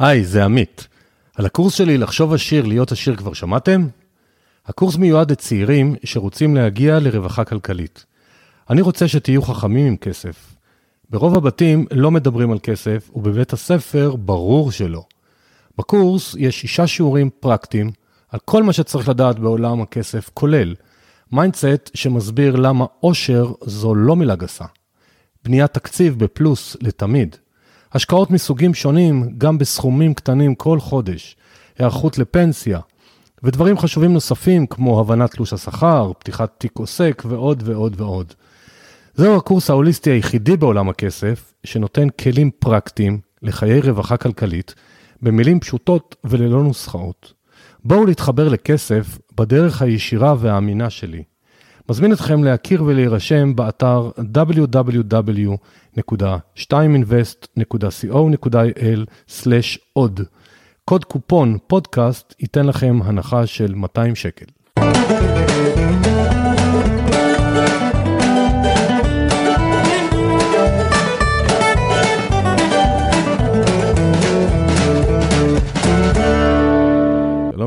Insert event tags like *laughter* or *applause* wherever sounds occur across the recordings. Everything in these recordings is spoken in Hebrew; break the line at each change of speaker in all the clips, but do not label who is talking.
היי, זה עמית. על הקורס שלי לחשוב עשיר, להיות עשיר כבר שמעתם? הקורס מיועד לצעירים שרוצים להגיע לרווחה כלכלית. אני רוצה שתהיו חכמים עם כסף. ברוב הבתים לא מדברים על כסף, ובבית הספר ברור שלא. בקורס יש שישה שיעורים פרקטיים על כל מה שצריך לדעת בעולם הכסף, כולל mindset שמסביר למה עושר זו לא מילה גסה. בניית תקציב בפלוס לתמיד. השקעות מסוגים שונים, גם בסכומים קטנים כל חודש. היערכות לפנסיה. ודברים חשובים נוספים כמו הבנת תלוש השכר, פתיחת תיק עוסק ועוד ועוד ועוד. זהו הקורס ההוליסטי היחידי בעולם הכסף, שנותן כלים פרקטיים לחיי רווחה כלכלית, במילים פשוטות וללא נוסחאות. בואו להתחבר לכסף בדרך הישירה והאמינה שלי. מזמין אתכם להכיר ולהירשם באתר www.2invest.co.il/עוד. קוד קופון פודקאסט ייתן לכם הנחה של 200 שקל.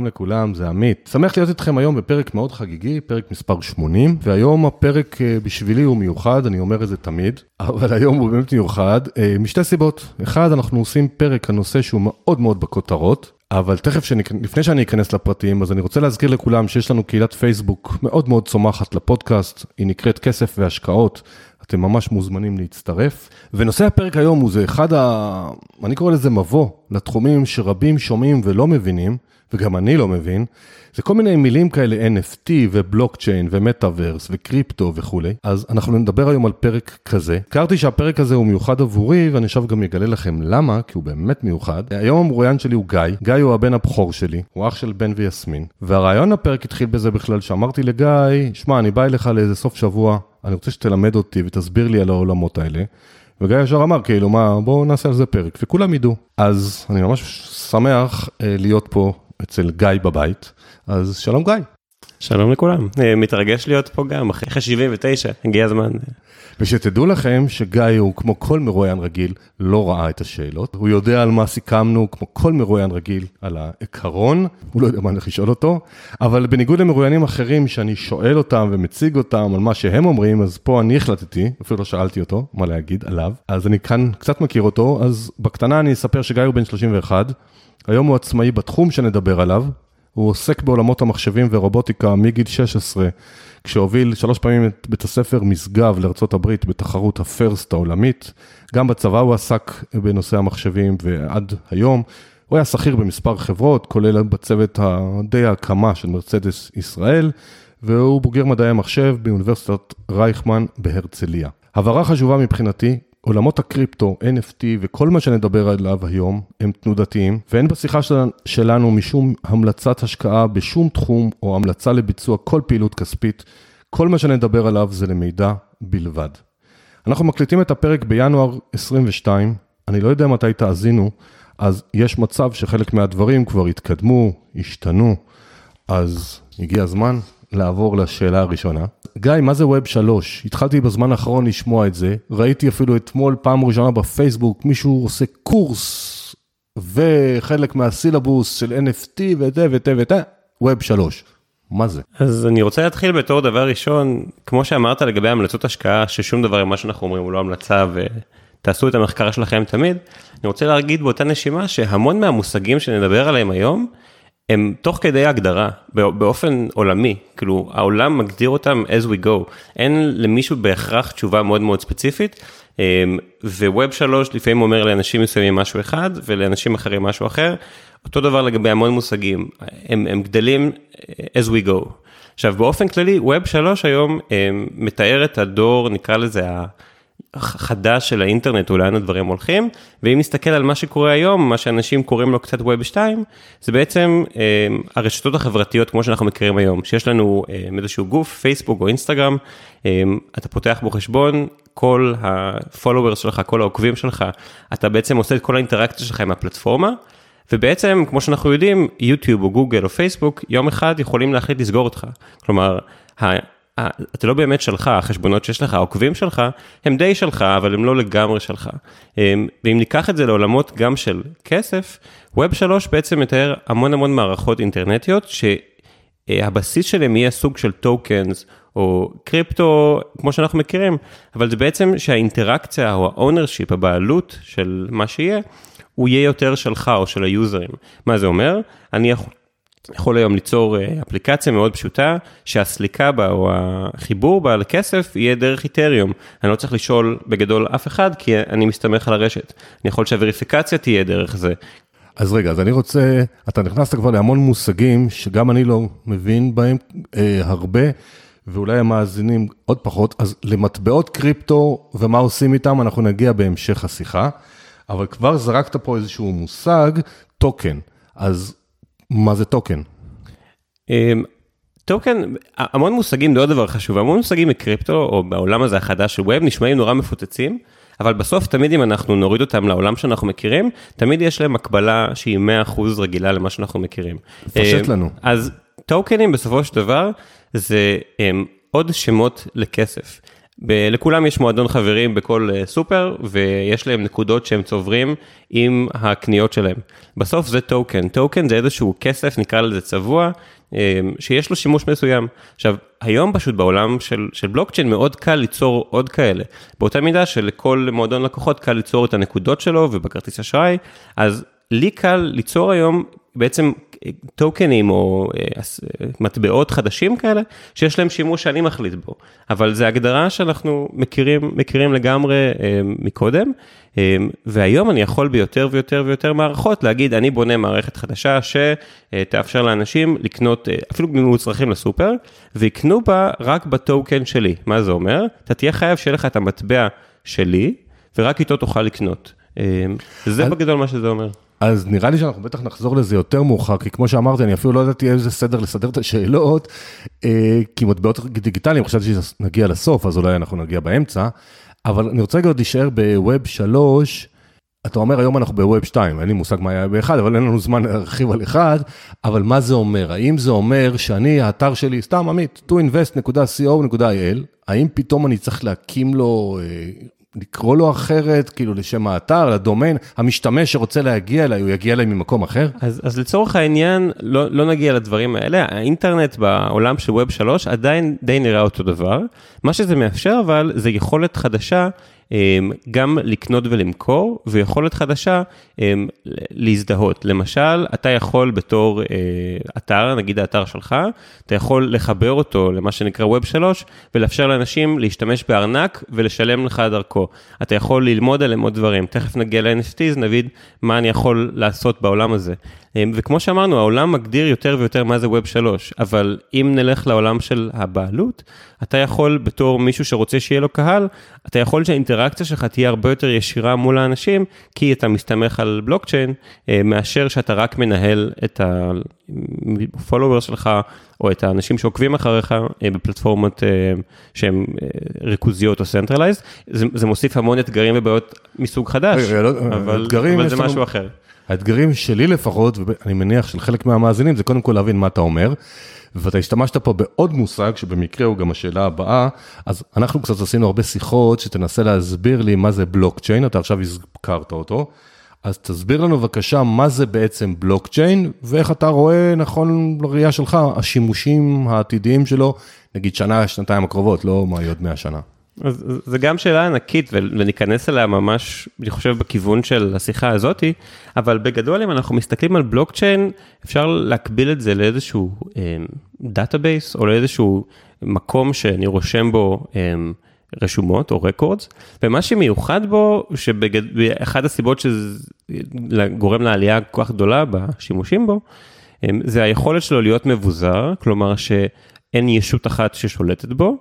שלום לכולם, זה עמית. שמח להיות איתכם היום בפרק מאוד חגיגי, פרק מספר 80, והיום הפרק אה, בשבילי הוא מיוחד, אני אומר את זה תמיד, אבל היום הוא באמת מיוחד, אה, משתי סיבות. אחד, אנחנו עושים פרק על נושא שהוא מאוד מאוד בכותרות, אבל תכף, שאני, לפני שאני אכנס לפרטים, אז אני רוצה להזכיר לכולם שיש לנו קהילת פייסבוק מאוד מאוד צומחת לפודקאסט, היא נקראת כסף והשקעות. אתם ממש מוזמנים להצטרף. ונושא הפרק היום הוא זה אחד ה... אני קורא לזה מבוא לתחומים שרבים שומעים ולא מבינים, וגם אני לא מבין, זה כל מיני מילים כאלה NFT ובלוקצ'יין ומטאוורס וקריפטו וכולי. אז אנחנו נדבר היום על פרק כזה. הכרתי שהפרק הזה הוא מיוחד עבורי, ואני עכשיו גם אגלה לכם למה, כי הוא באמת מיוחד. היום המרואיין שלי הוא גיא, גיא הוא הבן הבכור שלי, הוא אח של בן ויסמין. והרעיון לפרק התחיל בזה בכלל, שאמרתי לגיא, שמע, אני בא אליך לאיזה סוף שבוע, אני רוצה שתלמד אותי ותסביר לי על העולמות האלה. וגיא ישר אמר, כאילו, מה, בואו נעשה על זה פרק, וכולם ידעו. אז אני ממש שמח אה, להיות פה אצל גיא בבית, אז שלום גיא.
שלום לכולם, אה, מתרגש להיות פה גם, אחרי 79, הגיע הזמן.
ושתדעו לכם שגיא הוא כמו כל מרואיין רגיל, לא ראה את השאלות, הוא יודע על מה סיכמנו, כמו כל מרואיין רגיל, על העיקרון, הוא לא יודע מה אני הולך לשאול אותו, אבל בניגוד למרואיינים אחרים שאני שואל אותם ומציג אותם על מה שהם אומרים, אז פה אני החלטתי, אפילו לא שאלתי אותו מה להגיד עליו, אז אני כאן קצת מכיר אותו, אז בקטנה אני אספר שגיא הוא בן 31, היום הוא עצמאי בתחום שנדבר עליו, הוא עוסק בעולמות המחשבים ורובוטיקה מגיל 16, כשהוביל שלוש פעמים את בית הספר משגב הברית בתחרות הפרסט העולמית. גם בצבא הוא עסק בנושא המחשבים ועד היום. הוא היה שכיר במספר חברות, כולל בצוות די ההקמה של מרצדס ישראל, והוא בוגר מדעי המחשב באוניברסיטת רייכמן בהרצליה. הבהרה חשובה מבחינתי, עולמות הקריפטו, NFT וכל מה שנדבר עליו היום הם תנודתיים, ואין בשיחה של, שלנו משום המלצת השקעה בשום תחום או המלצה לביצוע כל פעילות כספית. כל מה שנדבר עליו זה למידע בלבד. אנחנו מקליטים את הפרק בינואר 22, אני לא יודע מתי תאזינו, אז יש מצב שחלק מהדברים כבר התקדמו, השתנו, אז הגיע הזמן לעבור לשאלה הראשונה. גיא, מה זה ווב 3? התחלתי בזמן האחרון לשמוע את זה, ראיתי אפילו אתמול פעם ראשונה בפייסבוק, מישהו עושה קורס, וחלק מהסילבוס של NFT וזה וזה וזה, ווב 3. מה זה?
אז אני רוצה להתחיל בתור דבר ראשון, כמו שאמרת לגבי המלצות השקעה, ששום דבר ממה שאנחנו אומרים הוא לא המלצה ותעשו את המחקר שלכם תמיד, אני רוצה להגיד באותה נשימה שהמון מהמושגים שנדבר עליהם היום, הם תוך כדי הגדרה באופן עולמי, כאילו העולם מגדיר אותם as we go, אין למישהו בהכרח תשובה מאוד מאוד ספציפית, אמ, וווב שלוש לפעמים אומר לאנשים מסוימים משהו אחד ולאנשים אחרים משהו אחר, אותו דבר לגבי המון מושגים, הם, הם גדלים אה, as we go. עכשיו באופן כללי ווב שלוש היום אמ, מתאר את הדור נקרא לזה חדש של האינטרנט ולאן הדברים הולכים, ואם נסתכל על מה שקורה היום, מה שאנשים קוראים לו קצת ווב 2, זה בעצם אה, הרשתות החברתיות כמו שאנחנו מכירים היום, שיש לנו אה, איזשהו גוף, פייסבוק או אינסטגרם, אה, אתה פותח בו חשבון, כל ה-followers שלך, כל העוקבים שלך, אתה בעצם עושה את כל האינטראקציה שלך עם הפלטפורמה, ובעצם, כמו שאנחנו יודעים, יוטיוב או גוגל או פייסבוק, יום אחד יכולים להחליט לסגור אותך. כלומר, אתה לא באמת שלך, החשבונות שיש לך, העוקבים שלך, הם די שלך, אבל הם לא לגמרי שלך. אמ, ואם ניקח את זה לעולמות גם של כסף, Web 3 בעצם מתאר המון המון מערכות אינטרנטיות, שהבסיס שלהם יהיה סוג של tokens, או קריפטו, כמו שאנחנו מכירים, אבל זה בעצם שהאינטראקציה או ה ownership, הבעלות של מה שיהיה, הוא יהיה יותר שלך או של היוזרים. מה זה אומר? אני יכול... יכול היום ליצור אה, אפליקציה מאוד פשוטה, שהסליקה בה או החיבור בה לכסף יהיה דרך איתריום. אני לא צריך לשאול בגדול אף אחד, כי אני מסתמך על הרשת. אני יכול שהווריפיקציה תהיה דרך זה.
אז רגע, אז אני רוצה, אתה נכנסת כבר להמון מושגים שגם אני לא מבין בהם אה, הרבה, ואולי המאזינים עוד פחות, אז למטבעות קריפטו ומה עושים איתם, אנחנו נגיע בהמשך השיחה, אבל כבר זרקת פה איזשהו מושג, טוקן. אז מה זה טוקן?
אמ, טוקן, המון מושגים, זה עוד דבר חשוב, המון מושגים מקריפטו, או בעולם הזה החדש של Web, נשמעים נורא מפוצצים, אבל בסוף תמיד אם אנחנו נוריד אותם לעולם שאנחנו מכירים, תמיד יש להם הקבלה שהיא 100% רגילה למה שאנחנו מכירים.
פשט אמ, לנו.
אז טוקנים בסופו של דבר, זה הם, עוד שמות לכסף. ב- לכולם יש מועדון חברים בכל אה, סופר, ויש להם נקודות שהם צוברים עם הקניות שלהם. בסוף זה טוקן, טוקן זה איזשהו כסף, נקרא לזה צבוע, um, שיש לו שימוש מסוים. עכשיו, היום פשוט בעולם של, של בלוקצ'יין מאוד קל ליצור עוד כאלה. באותה מידה שלכל מועדון לקוחות קל ליצור את הנקודות שלו ובכרטיס אשראי, אז לי קל ליצור היום בעצם טוקנים או אה, אה, מטבעות חדשים כאלה, שיש להם שימוש שאני מחליט בו. אבל זו הגדרה שאנחנו מכירים, מכירים לגמרי אה, מקודם, והיום אני יכול ביותר ויותר ויותר מערכות להגיד, אני בונה מערכת חדשה שתאפשר לאנשים לקנות אפילו מוצרכים לסופר, ויקנו בה רק בטוקן שלי. מה זה אומר? אתה תהיה חייב שיהיה לך את המטבע שלי, ורק איתו תוכל לקנות. זה בגדול מה שזה אומר.
אז נראה לי שאנחנו בטח נחזור לזה יותר מאוחר, כי כמו שאמרתי, אני אפילו לא ידעתי איזה סדר לסדר את השאלות, אה, כי מטבעות דיגיטליים, חשבתי שנגיע לסוף, אז אולי אנחנו נגיע באמצע, אבל אני רוצה רגע עוד להישאר בווב 3, אתה אומר היום אנחנו בווב 2, אין לי מושג מה היה באחד, אבל אין לנו זמן להרחיב על אחד, אבל מה זה אומר? האם זה אומר שאני, האתר שלי, סתם עמית, toinvest.co.il, האם פתאום אני צריך להקים לו אה, לקרוא לו אחרת, כאילו לשם האתר, לדומיין, המשתמש שרוצה להגיע אליי, הוא יגיע אליי ממקום אחר?
אז, אז לצורך העניין, לא, לא נגיע לדברים האלה, האינטרנט בעולם של ווב 3 עדיין די נראה אותו דבר. מה שזה מאפשר אבל, זה יכולת חדשה גם לקנות ולמכור, ויכולת חדשה אמ, להזדהות. למשל, אתה יכול בתור אה, אתר, נגיד האתר שלך, אתה יכול לחבר אותו למה שנקרא Web 3, ולאפשר לאנשים להשתמש בארנק ולשלם לך דרכו. אתה יכול ללמוד עליהם עוד דברים. תכף נגיע ל-NFTs, נבין מה אני יכול לעשות בעולם הזה. אמ, וכמו שאמרנו, העולם מגדיר יותר ויותר מה זה Web 3, אבל אם נלך לעולם של הבעלות, אתה יכול בתור מישהו שרוצה שיהיה לו קהל, אתה יכול שהאינטראקציה שלך תהיה הרבה יותר ישירה מול האנשים, כי אתה מסתמך על בלוקצ'יין, אה, מאשר שאתה רק מנהל את ה-follower שלך, או את האנשים שעוקבים אחריך אה, בפלטפורמות אה, שהן ריכוזיות או centralized, זה, זה מוסיף המון אתגרים ובעיות מסוג חדש, לא, אבל, אבל זה משהו אחר.
האתגרים שלי לפחות, ואני מניח של חלק מהמאזינים, זה קודם כל להבין מה אתה אומר. ואתה השתמשת פה בעוד מושג, שבמקרה הוא גם השאלה הבאה, אז אנחנו קצת עשינו הרבה שיחות, שתנסה להסביר לי מה זה בלוקצ'יין, אתה עכשיו הזכרת אותו. אז תסביר לנו בבקשה מה זה בעצם בלוקצ'יין, ואיך אתה רואה נכון לראייה שלך, השימושים העתידיים שלו, נגיד שנה, שנתיים הקרובות, לא מה יהיה עוד 100 שנה.
אז זה גם שאלה ענקית וניכנס אליה ממש, אני חושב, בכיוון של השיחה הזאתי, אבל בגדול אם אנחנו מסתכלים על בלוקצ'יין, אפשר להקביל את זה לאיזשהו database או לאיזשהו מקום שאני רושם בו אמ, רשומות או records, ומה שמיוחד בו, שאחד הסיבות שזה גורם לעלייה כל כך גדולה בשימושים בו, אמ, זה היכולת שלו להיות מבוזר, כלומר שאין ישות אחת ששולטת בו, אמ,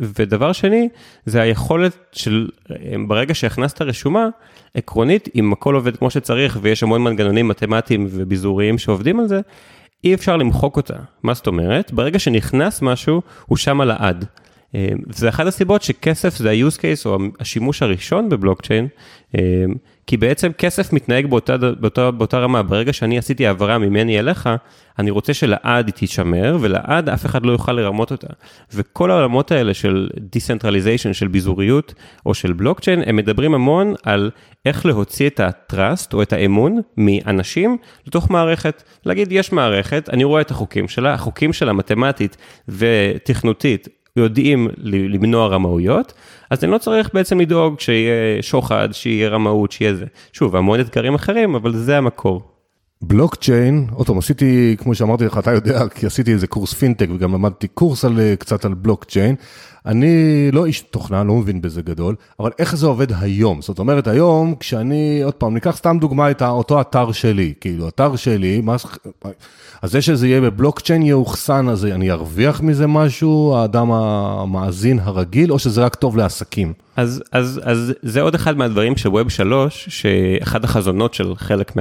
ודבר שני, זה היכולת של, אמ, ברגע שהכנסת רשומה, עקרונית, אם הכל עובד כמו שצריך ויש המון מנגנונים מתמטיים וביזוריים שעובדים על זה, אי אפשר למחוק אותה. מה זאת אומרת? ברגע שנכנס משהו, הוא שם על העד. זה אחת הסיבות שכסף זה ה-use case או השימוש הראשון בבלוקצ'יין, כי בעצם כסף מתנהג באותה, באותה, באותה רמה, ברגע שאני עשיתי העברה ממני אליך, אני רוצה שלעד היא תישמר, ולעד אף אחד לא יוכל לרמות אותה. וכל העולמות האלה של Decentralization, של ביזוריות, או של בלוקצ'יין, הם מדברים המון על איך להוציא את ה-trust, או את האמון, מאנשים לתוך מערכת. להגיד, יש מערכת, אני רואה את החוקים שלה, החוקים שלה מתמטית ותכנותית יודעים למנוע רמאויות, אז אני לא צריך בעצם לדאוג שיהיה שוחד, שיהיה רמאות, שיהיה זה. שוב, המון אתגרים אחרים, אבל זה המקור.
בלוקצ'יין, עוד פעם, עשיתי, כמו שאמרתי לך, אתה יודע, כי עשיתי איזה קורס פינטק וגם למדתי קורס על, קצת על בלוקצ'יין. אני לא איש תוכנה, לא מבין בזה גדול, אבל איך זה עובד היום? זאת אומרת, היום, כשאני, עוד פעם, ניקח סתם דוגמה את אותו אתר שלי, כאילו, אתר שלי, מה... אז זה שזה יהיה בבלוקצ'יין יאוחסן, אז אני ארוויח מזה משהו, האדם המאזין הרגיל, או שזה רק טוב לעסקים?
אז, אז, אז זה עוד אחד מהדברים של ווב 3, שאחד החזונות של חלק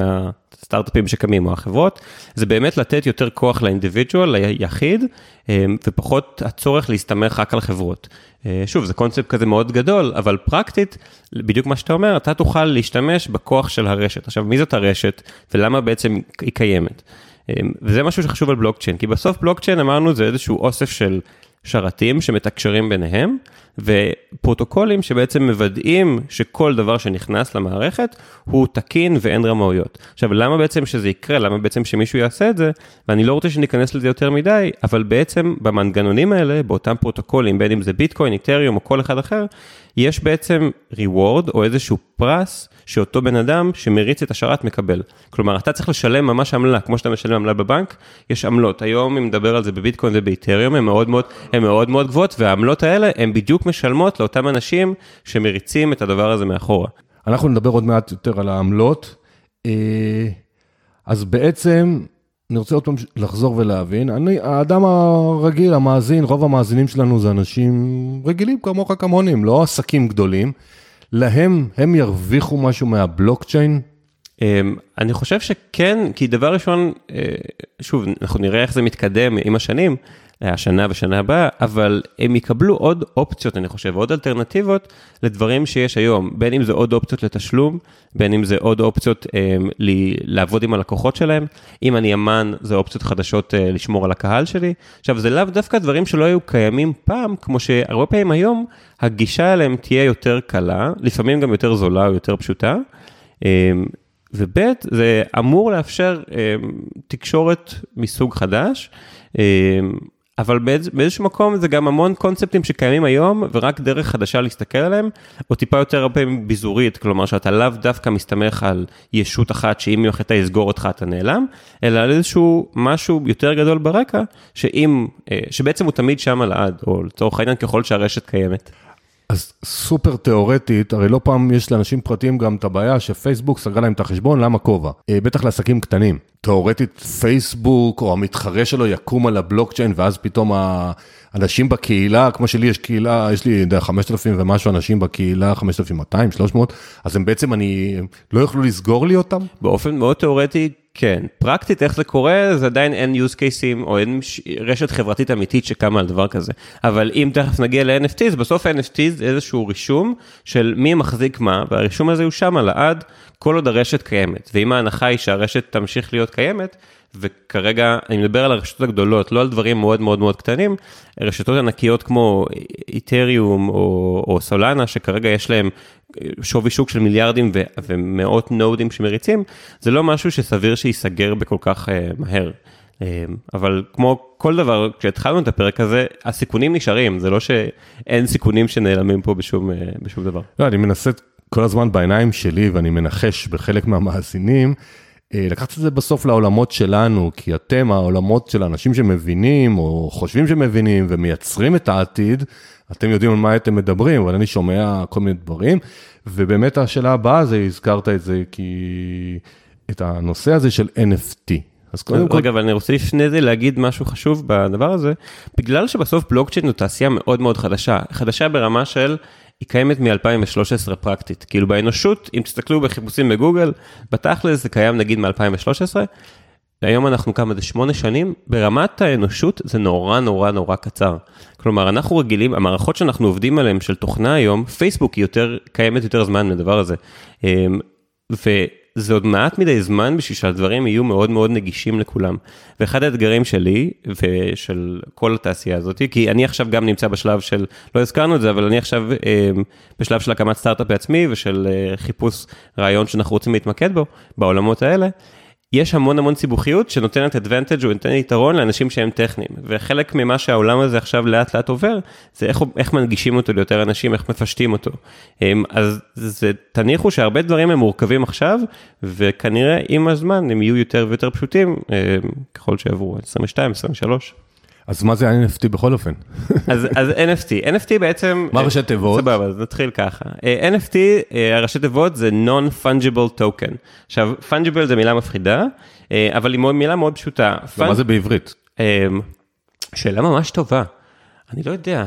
מהסטארט-אפים שקמים או החברות, זה באמת לתת יותר כוח לאינדיבידואל, ליחיד, אמ, ופחות הצורך להסתמך רק על חברות. אה, שוב, זה קונספט כזה מאוד גדול, אבל פרקטית, בדיוק מה שאתה אומר, אתה תוכל להשתמש בכוח של הרשת. עכשיו, מי זאת הרשת ולמה בעצם היא קיימת? אמ, וזה משהו שחשוב על בלוקצ'יין, כי בסוף בלוקצ'יין אמרנו זה איזשהו אוסף של שרתים שמתקשרים ביניהם, ופרוטוקולים שבעצם מוודאים שכל דבר שנכנס למערכת הוא תקין ואין רמאויות. עכשיו, למה בעצם שזה יקרה? למה בעצם שמישהו יעשה את זה? ואני לא רוצה שניכנס לזה יותר מדי, אבל בעצם במנגנונים האלה, באותם פרוטוקולים, בין אם זה ביטקוין, איתריום או כל אחד אחר, יש בעצם reward או איזשהו פרס שאותו בן אדם שמריץ את השרת מקבל. כלומר, אתה צריך לשלם ממש עמלה, כמו שאתה משלם עמלה בבנק, יש עמלות. היום, אם נדבר על זה בביטקוין ובאיתריום, הן מאוד מאוד, הן מאוד מאוד גבוהות, והעמלות האלה הן בדיוק משלמות לאותם אנשים שמריצים את הדבר הזה מאחורה.
אנחנו נדבר עוד מעט יותר על העמלות. אה, אז בעצם, אני רוצה עוד פעם לחזור ולהבין, אני, האדם הרגיל, המאזין, רוב המאזינים שלנו זה אנשים רגילים כמוך כמוני, הם לא עסקים גדולים. להם, הם ירוויחו משהו מהבלוקצ'יין?
אמ, אני חושב שכן, כי דבר ראשון, אה, שוב, אנחנו נראה איך זה מתקדם עם השנים, השנה ושנה הבאה, אבל הם יקבלו עוד אופציות, אני חושב, עוד אלטרנטיבות לדברים שיש היום, בין אם זה עוד אופציות לתשלום, בין אם זה עוד אופציות אה, לעבוד עם הלקוחות שלהם, אם אני אמן, זה אופציות חדשות אה, לשמור על הקהל שלי. עכשיו, זה לאו דווקא דברים שלא היו קיימים פעם, כמו שהרבה פעמים היום, הגישה אליהם תהיה יותר קלה, לפעמים גם יותר זולה או יותר פשוטה. אה, וב' זה אמור לאפשר אה, תקשורת מסוג חדש. אה, אבל באיז, באיזשהו מקום זה גם המון קונספטים שקיימים היום ורק דרך חדשה להסתכל עליהם, או טיפה יותר הרבה ביזורית, כלומר שאתה לאו דווקא מסתמך על ישות אחת שאם היא החלטה לסגור אותך אתה נעלם, אלא על איזשהו משהו יותר גדול ברקע, שאם, אה, שבעצם הוא תמיד שם לעד, או לצורך העניין ככל שהרשת קיימת.
אז סופר תיאורטית, הרי לא פעם יש לאנשים פרטיים גם את הבעיה שפייסבוק סגרה להם את החשבון, למה כובע? אה, בטח לעסקים קטנים. תיאורטית פייסבוק או המתחרה שלו יקום על הבלוקצ'יין ואז פתאום האנשים בקהילה, כמו שלי יש קהילה, יש לי, יודע, 5,000 ומשהו אנשים בקהילה, 5,200, 300, אז הם בעצם, אני, לא יוכלו לסגור לי אותם?
באופן מאוד תיאורטי, כן. פרקטית איך זה קורה, זה עדיין אין use cases או אין רשת חברתית אמיתית שקמה על דבר כזה. אבל אם תכף נגיע ל-NFTs, בסוף ה-NFTs זה איזשהו רישום של מי מחזיק מה, והרישום הזה הוא שם לעד כל עוד הרשת קיימת. ואם ההנחה היא שהרשת תמשיך להיות קיימת, וכרגע אני מדבר על הרשתות הגדולות, לא על דברים מאוד מאוד מאוד קטנים, רשתות ענקיות כמו איתריום או, או סולנה, שכרגע יש להם שווי שוק של מיליארדים ו, ומאות נודים שמריצים, זה לא משהו שסביר שייסגר בכל כך uh, מהר. Uh, אבל כמו כל דבר, כשהתחלנו את הפרק הזה, הסיכונים נשארים, זה לא שאין סיכונים שנעלמים פה בשום, uh, בשום דבר.
לא, אני מנסה כל הזמן בעיניים שלי, ואני מנחש בחלק מהמאזינים, לקחת את זה בסוף לעולמות שלנו, כי אתם העולמות של אנשים שמבינים, או חושבים שמבינים, ומייצרים את העתיד, אתם יודעים על מה אתם מדברים, אבל אני שומע כל מיני דברים, ובאמת השאלה הבאה זה, הזכרת את זה, כי את הנושא הזה של NFT.
אז קודם כל... רגע, אבל אני רוצה לפני זה להגיד משהו חשוב בדבר הזה, בגלל שבסוף בלוקצ'יין הוא תעשייה מאוד מאוד חדשה, חדשה ברמה של היא קיימת מ-2013 פרקטית. כאילו באנושות, אם תסתכלו בחיפושים בגוגל, בתכל'ס זה קיים נגיד מ-2013, היום אנחנו כמה זה שמונה שנים, ברמת האנושות זה נורא נורא נורא קצר. כלומר, אנחנו רגילים, המערכות שאנחנו עובדים עליהן של תוכנה היום, פייסבוק היא יותר, קיימת יותר זמן מהדבר הזה. אמ, וזה עוד מעט מדי זמן בשביל שהדברים יהיו מאוד מאוד נגישים לכולם. ואחד האתגרים שלי ושל כל התעשייה הזאת, כי אני עכשיו גם נמצא בשלב של, לא הזכרנו את זה, אבל אני עכשיו אמ, בשלב של הקמת סטארט-אפ בעצמי ושל אה, חיפוש רעיון שאנחנו רוצים להתמקד בו, בעולמות האלה. יש המון המון סיבוכיות שנותנת advantage או נותנת יתרון לאנשים שהם טכניים וחלק ממה שהעולם הזה עכשיו לאט לאט עובר זה איך, איך מנגישים אותו ליותר אנשים איך מפשטים אותו. אמ, אז זה תניחו שהרבה דברים הם מורכבים עכשיו וכנראה עם הזמן הם יהיו יותר ויותר פשוטים אמ, ככל שיעברו 22 23.
אז מה זה NFT בכל אופן?
אז, אז NFT, NFT בעצם...
מה ראשי תיבות?
סבבה, אז נתחיל ככה. אה, NFT, אה, הראשי תיבות זה Non-Fungible Token. עכשיו, Fungible זה מילה מפחידה, אה, אבל היא מילה מאוד פשוטה.
מה זה בעברית?
שאלה ממש טובה. אני לא יודע.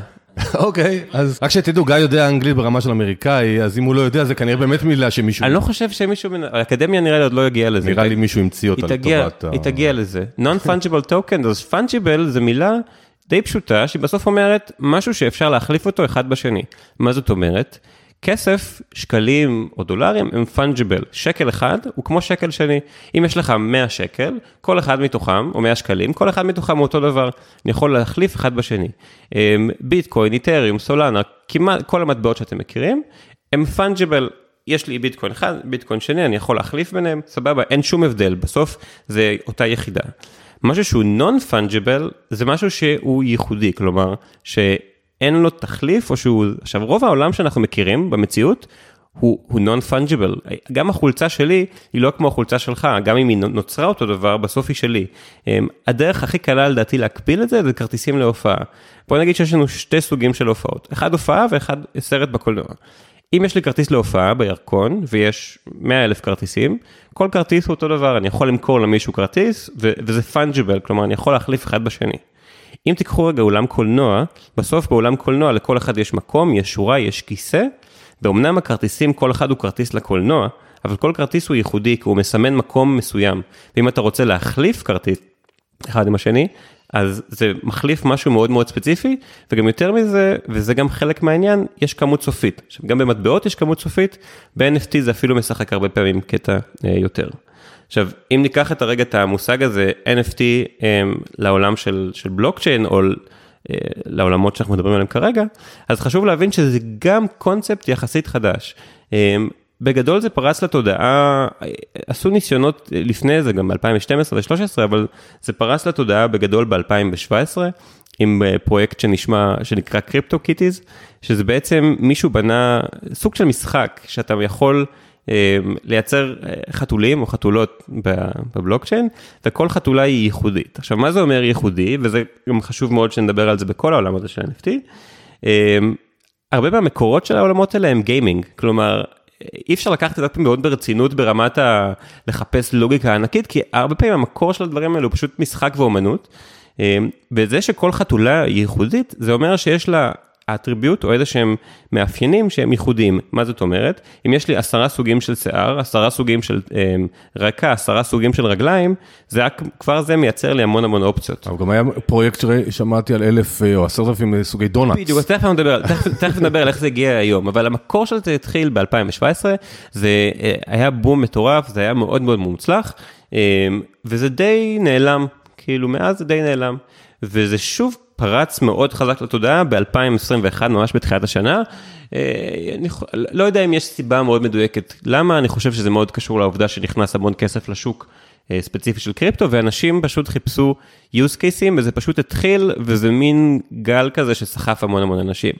אוקיי, אז רק שתדעו, גיא יודע אנגלית ברמה של אמריקאי, אז אם הוא לא יודע, זה כנראה באמת מילה שמישהו...
אני לא חושב שמישהו, האקדמיה נראה לי עוד לא יגיע לזה.
נראה לי מישהו המציא אותה
לטובת ה... היא תגיע לזה. Non-Fungible Token, אז Fungible זה מילה די פשוטה, שבסוף אומרת משהו שאפשר להחליף אותו אחד בשני. מה זאת אומרת? כסף, שקלים או דולרים הם פונג'יבל. שקל אחד הוא כמו שקל שני. אם יש לך 100 שקל, כל אחד מתוכם, או 100 שקלים, כל אחד מתוכם הוא אותו דבר. אני יכול להחליף אחד בשני. אמ, ביטקוין, איתריום, סולנה, כמעט כל המטבעות שאתם מכירים, הם פונג'יבל. יש לי ביטקוין אחד, ביטקוין שני, אני יכול להחליף ביניהם, סבבה, אין שום הבדל, בסוף זה אותה יחידה. משהו שהוא נון-פונג'יבל זה משהו שהוא ייחודי, כלומר, ש... אין לו תחליף, או שהוא, עכשיו רוב העולם שאנחנו מכירים במציאות, הוא, הוא non-fungible, גם החולצה שלי היא לא כמו החולצה שלך, גם אם היא נוצרה אותו דבר, בסוף היא שלי. אמ, הדרך הכי קלה לדעתי להקביל את זה, זה כרטיסים להופעה. בוא נגיד שיש לנו שתי סוגים של הופעות, אחד הופעה ואחד סרט בקולנוע. אם יש לי כרטיס להופעה בירקון, ויש 100 אלף כרטיסים, כל כרטיס הוא אותו דבר, אני יכול למכור למישהו כרטיס, וזה fungible, כלומר אני יכול להחליף אחד בשני. אם תיקחו רגע אולם קולנוע, בסוף באולם קולנוע לכל אחד יש מקום, יש שורה, יש כיסא, ואומנם הכרטיסים, כל אחד הוא כרטיס לקולנוע, אבל כל כרטיס הוא ייחודי, כי הוא מסמן מקום מסוים. ואם אתה רוצה להחליף כרטיס אחד עם השני, אז זה מחליף משהו מאוד מאוד ספציפי, וגם יותר מזה, וזה גם חלק מהעניין, יש כמות סופית. עכשיו, גם במטבעות יש כמות סופית, ב-NFT זה אפילו משחק הרבה פעמים קטע אה, יותר. עכשיו, אם ניקח את הרגע את המושג הזה, NFT um, אמ, לעולם של, של בלוקצ'יין, או uh, לעולמות שאנחנו מדברים עליהם כרגע, אז חשוב להבין שזה גם קונספט יחסית חדש. Um, בגדול זה פרץ לתודעה, עשו ניסיונות לפני זה, גם ב-2012 ו-2013, אבל זה פרץ לתודעה בגדול ב-2017, עם אה, פרויקט שנשמע, שנקרא CryptoKitties, שזה בעצם מישהו בנה סוג של משחק, שאתה יכול... אמ, לייצר אה, חתולים או חתולות בבלוקצ'יין, וכל חתולה היא ייחודית. עכשיו, מה זה אומר ייחודי, וזה גם חשוב מאוד שנדבר על זה בכל העולם הזה של NFT, אמ, הרבה מהמקורות של העולמות האלה הם גיימינג, כלומר, אי אפשר לקחת את זה מאוד ברצינות ברמת ה... לחפש לוגיקה ענקית, כי הרבה פעמים המקור של הדברים האלו הוא פשוט משחק ואומנות. וזה שכל חתולה ייחודית, זה אומר שיש לה האטריביוט או איזה שהם מאפיינים שהם ייחודיים. מה זאת אומרת? אם יש לי עשרה סוגים של שיער, עשרה סוגים של אה, רקע, עשרה סוגים של רגליים, זה כבר זה מייצר לי המון המון אופציות.
אבל גם היה פרויקט ששמעתי על אלף אה, או עשרת אלפים אה, סוגי דונלדס.
בדיוק, תכף נדבר, תכף, נדבר על איך זה הגיע היום, אבל המקור של זה התחיל ב-2017, זה אה, היה בום מטורף, זה היה מאוד מאוד מוצלח, וזה די נעלם, כאילו מאז זה די נעלם. וזה שוב פרץ מאוד חזק לתודעה ב-2021, ממש בתחילת השנה. אה, אני לא יודע אם יש סיבה מאוד מדויקת למה, אני חושב שזה מאוד קשור לעובדה שנכנס המון כסף לשוק אה, ספציפי של קריפטו, ואנשים פשוט חיפשו use cases, וזה פשוט התחיל, וזה מין גל כזה שסחף המון המון אנשים.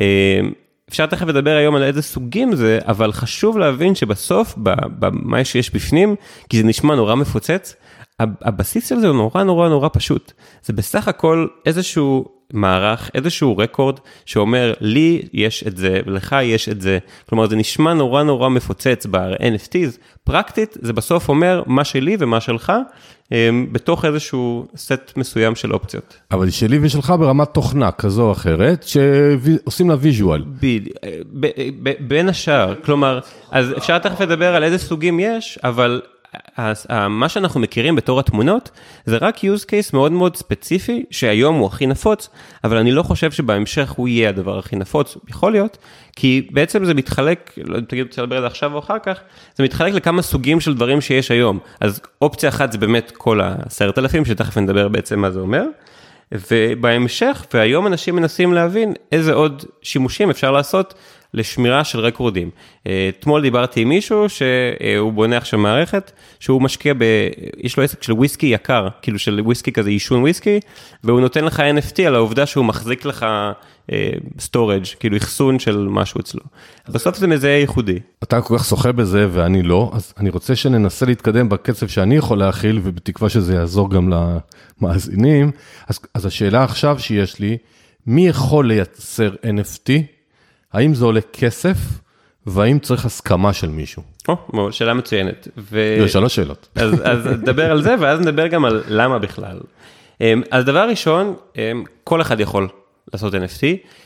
אה, אפשר תכף לדבר היום על איזה סוגים זה, אבל חשוב להבין שבסוף, במה שיש בפנים, כי זה נשמע נורא מפוצץ, הבסיס של זה הוא נורא נורא נורא פשוט. זה בסך הכל איזשהו מערך, איזשהו רקורד שאומר לי יש את זה ולך יש את זה. כלומר זה נשמע נורא נורא מפוצץ ב-NFTs, פרקטית זה בסוף אומר מה שלי ומה שלך אמ, בתוך איזשהו סט מסוים של אופציות.
אבל שלי ושלך ברמת תוכנה כזו או אחרת שעושים לה ויז'ואל.
בין השאר, כלומר, אז אפשר תכף לדבר על איזה סוגים יש, אבל מה שאנחנו מכירים בתור התמונות, זה רק use case מאוד מאוד ספציפי, שהיום הוא הכי נפוץ, אבל אני לא חושב שבהמשך הוא יהיה הדבר הכי נפוץ, יכול להיות, כי בעצם זה מתחלק, לא יודע אם תגידו, רוצה לדבר על זה עכשיו או אחר כך, זה מתחלק לכמה סוגים של דברים שיש היום. אז אופציה אחת זה באמת כל העשרת אלפים, שתכף נדבר בעצם מה זה אומר. ובהמשך, והיום אנשים מנסים להבין איזה עוד שימושים אפשר לעשות לשמירה של רקורדים. אתמול דיברתי עם מישהו שהוא בונה עכשיו מערכת, שהוא משקיע ב... יש לו עסק של וויסקי יקר, כאילו של וויסקי כזה, עישון וויסקי, והוא נותן לך NFT על העובדה שהוא מחזיק לך storage, כאילו אחסון של משהו אצלו. בסוף זה מזהה ייחודי.
אתה כל כך שוחה בזה ואני לא, אז אני רוצה שננסה להתקדם בקצב שאני יכול להכיל, ובתקווה שזה יעזור גם למאזינים. אז, אז השאלה עכשיו שיש לי, מי יכול לייצר NFT? האם זה עולה כסף, והאם צריך הסכמה של מישהו?
או, שאלה מצוינת.
ו... יש שלוש שאלות. *laughs*
אז, אז נדבר על זה, ואז נדבר גם על למה בכלל. אמ, אז דבר ראשון, אמ, כל אחד יכול לעשות NFT.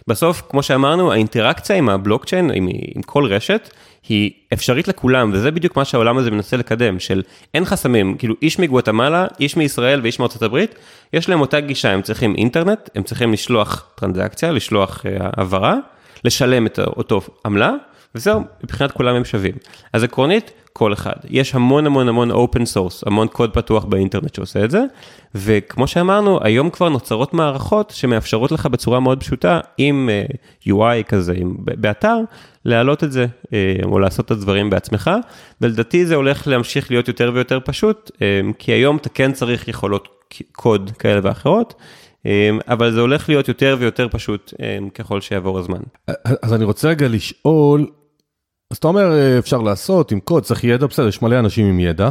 בסוף, כמו שאמרנו, האינטראקציה עם הבלוקצ'יין, עם, עם כל רשת, היא אפשרית לכולם, וזה בדיוק מה שהעולם הזה מנסה לקדם, של אין חסמים, כאילו איש מגואטמלה, איש מישראל ואיש מארצות הברית, יש להם אותה גישה, הם צריכים אינטרנט, הם צריכים לשלוח טרנזקציה, לשלוח uh, העברה, לשלם את אותו עמלה, וזהו, מבחינת כולם הם שווים. אז עקרונית, כל אחד. יש המון המון המון open source, המון קוד פתוח באינטרנט שעושה את זה, וכמו שאמרנו, היום כבר נוצרות מערכות שמאפשרות לך בצורה מאוד פשוטה, עם uh, UI כזה, עם, באתר, להעלות את זה, uh, או לעשות את הדברים בעצמך, ולדעתי זה הולך להמשיך להיות יותר ויותר פשוט, uh, כי היום אתה כן צריך יכולות קוד כאלה ואחרות. אבל זה הולך להיות יותר ויותר פשוט ככל שיעבור הזמן.
אז אני רוצה רגע לשאול, אז אתה אומר, אה, אפשר לעשות עם קוד, צריך ידע, בסדר, יש מלא אנשים עם ידע,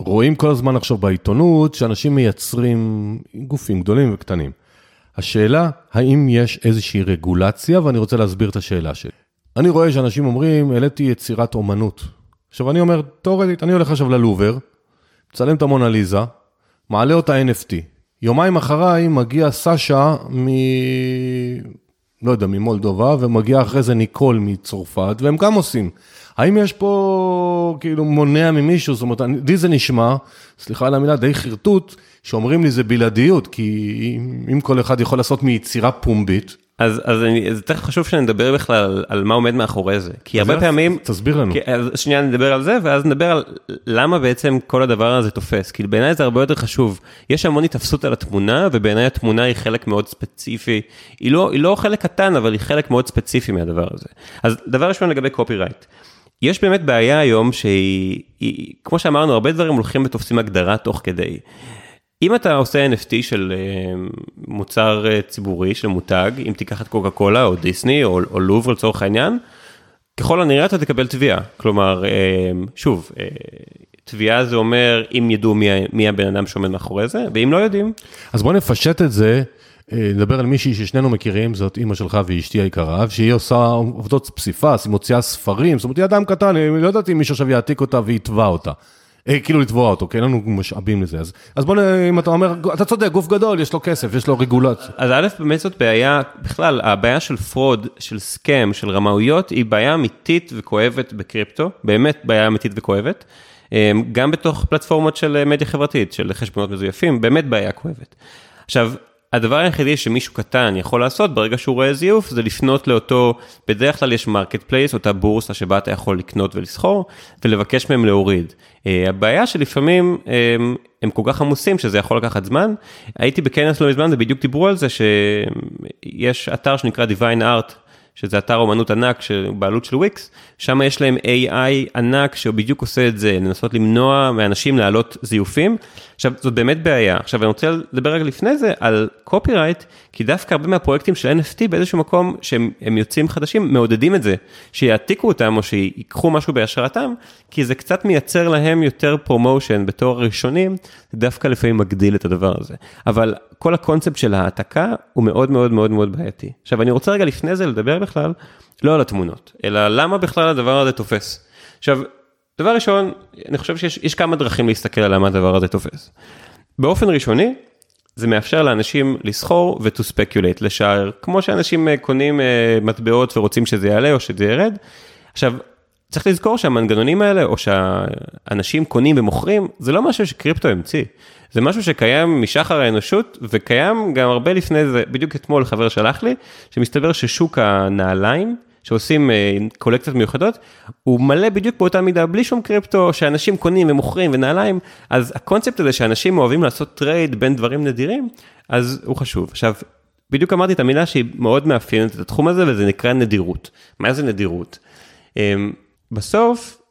ורואים כל הזמן עכשיו בעיתונות שאנשים מייצרים גופים גדולים וקטנים. השאלה, האם יש איזושהי רגולציה, ואני רוצה להסביר את השאלה שלי. אני רואה שאנשים אומרים, העליתי יצירת אומנות. עכשיו אני אומר, תאורטית, אני הולך עכשיו ללובר, מצלם את המונליזה, מעלה אותה NFT. יומיים אחריי מגיע סשה מ... לא יודע, ממולדובה, ומגיע אחרי זה ניקול מצרפת, והם גם עושים. האם יש פה כאילו מונע ממישהו, זאת אומרת, לי זה נשמע, סליחה על המילה, די חרטוט, שאומרים לי זה בלעדיות, כי אם כל אחד יכול לעשות מיצירה פומבית,
אז, אז אני, זה יותר חשוב שנדבר בכלל על, על מה עומד מאחורי זה, כי הרבה פעמים,
תסביר לנו.
כי, אז שנייה נדבר על זה ואז נדבר על למה בעצם כל הדבר הזה תופס, כי בעיניי זה הרבה יותר חשוב, יש המון התאפסות על התמונה ובעיניי התמונה היא חלק מאוד ספציפי, היא לא, היא לא חלק קטן אבל היא חלק מאוד ספציפי מהדבר הזה. אז דבר ראשון לגבי קופי רייט. יש באמת בעיה היום שהיא, היא, כמו שאמרנו, הרבה דברים הולכים ותופסים הגדרה תוך כדי. אם אתה עושה NFT של אה, מוצר אה, ציבורי, של מותג, אם תיקח את קוקה קולה או דיסני או, או לובר לצורך העניין, ככל הנראה אתה תקבל תביעה. כלומר, אה, שוב, תביעה זה אומר אם ידעו מי, מי הבן אדם שעומד מאחורי זה, ואם לא יודעים.
אז בוא נפשט את זה, נדבר על מישהי ששנינו מכירים, זאת אימא שלך ואשתי היקרה, שהיא עושה עובדות פסיפס, היא מוציאה ספרים, זאת אומרת, היא אדם קטן, אני לא יודעת אם מישהו עכשיו יעתיק אותה ויתבע אותה. אה, כאילו לתבוע אותו, כי אין לנו משאבים לזה. אז, אז בוא, אם אתה אומר, אתה צודק, גוף גדול, יש לו כסף, יש לו רגולציה.
אז א', באמת זאת בעיה, בכלל, הבעיה של fraud, של scam, של רמאויות, היא בעיה אמיתית וכואבת בקריפטו, באמת בעיה אמיתית וכואבת. אה, גם בתוך פלטפורמות של מדיה חברתית, של חשבונות מזויפים, באמת בעיה כואבת. עכשיו, הדבר היחידי שמישהו קטן יכול לעשות ברגע שהוא רואה זיוף זה לפנות לאותו, בדרך כלל יש marketplace, אותה בורסה שבה אתה יכול לקנות ולסחור ולבקש מהם להוריד. Uh, הבעיה שלפעמים um, הם כל כך עמוסים שזה יכול לקחת זמן. הייתי בכנס לא מזמן ובדיוק דיברו על זה שיש אתר שנקרא DeviantArt שזה אתר אומנות ענק, בעלות של וויקס, שם יש להם AI ענק שבדיוק עושה את זה, לנסות למנוע מאנשים להעלות זיופים. עכשיו, זאת באמת בעיה. עכשיו, אני רוצה לדבר רגע לפני זה על copyright, כי דווקא הרבה מהפרויקטים של NFT באיזשהו מקום שהם יוצאים חדשים, מעודדים את זה, שיעתיקו אותם או שיקחו משהו בהשראתם, כי זה קצת מייצר להם יותר promotion בתור ראשונים, זה דווקא לפעמים מגדיל את הדבר הזה. אבל כל הקונספט של העתקה הוא מאוד מאוד מאוד מאוד בעייתי. עכשיו, אני רוצה רגע לפני זה לדבר בכלל, לא על התמונות, אלא למה בכלל הדבר הזה תופס. עכשיו, דבר ראשון, אני חושב שיש כמה דרכים להסתכל על למה הדבר הזה תופס. באופן ראשוני, זה מאפשר לאנשים לסחור ו-to speculate, לשער, כמו שאנשים אה, קונים אה, מטבעות ורוצים שזה יעלה או שזה ירד. עכשיו, צריך לזכור שהמנגנונים האלה, או שהאנשים קונים ומוכרים, זה לא משהו שקריפטו המציא. זה משהו שקיים משחר האנושות, וקיים גם הרבה לפני זה, בדיוק אתמול חבר שלח לי, שמסתבר ששוק הנעליים, שעושים אה, קולקציות מיוחדות, הוא מלא בדיוק באותה מידה, בלי שום קריפטו, שאנשים קונים ומוכרים ונעליים, אז הקונספט הזה שאנשים אוהבים לעשות trade בין דברים נדירים, אז הוא חשוב. עכשיו, בדיוק אמרתי את המילה שהיא מאוד מאפיינת את התחום הזה, וזה נקרא נדירות. מה זה נדירות? אמ, בסוף,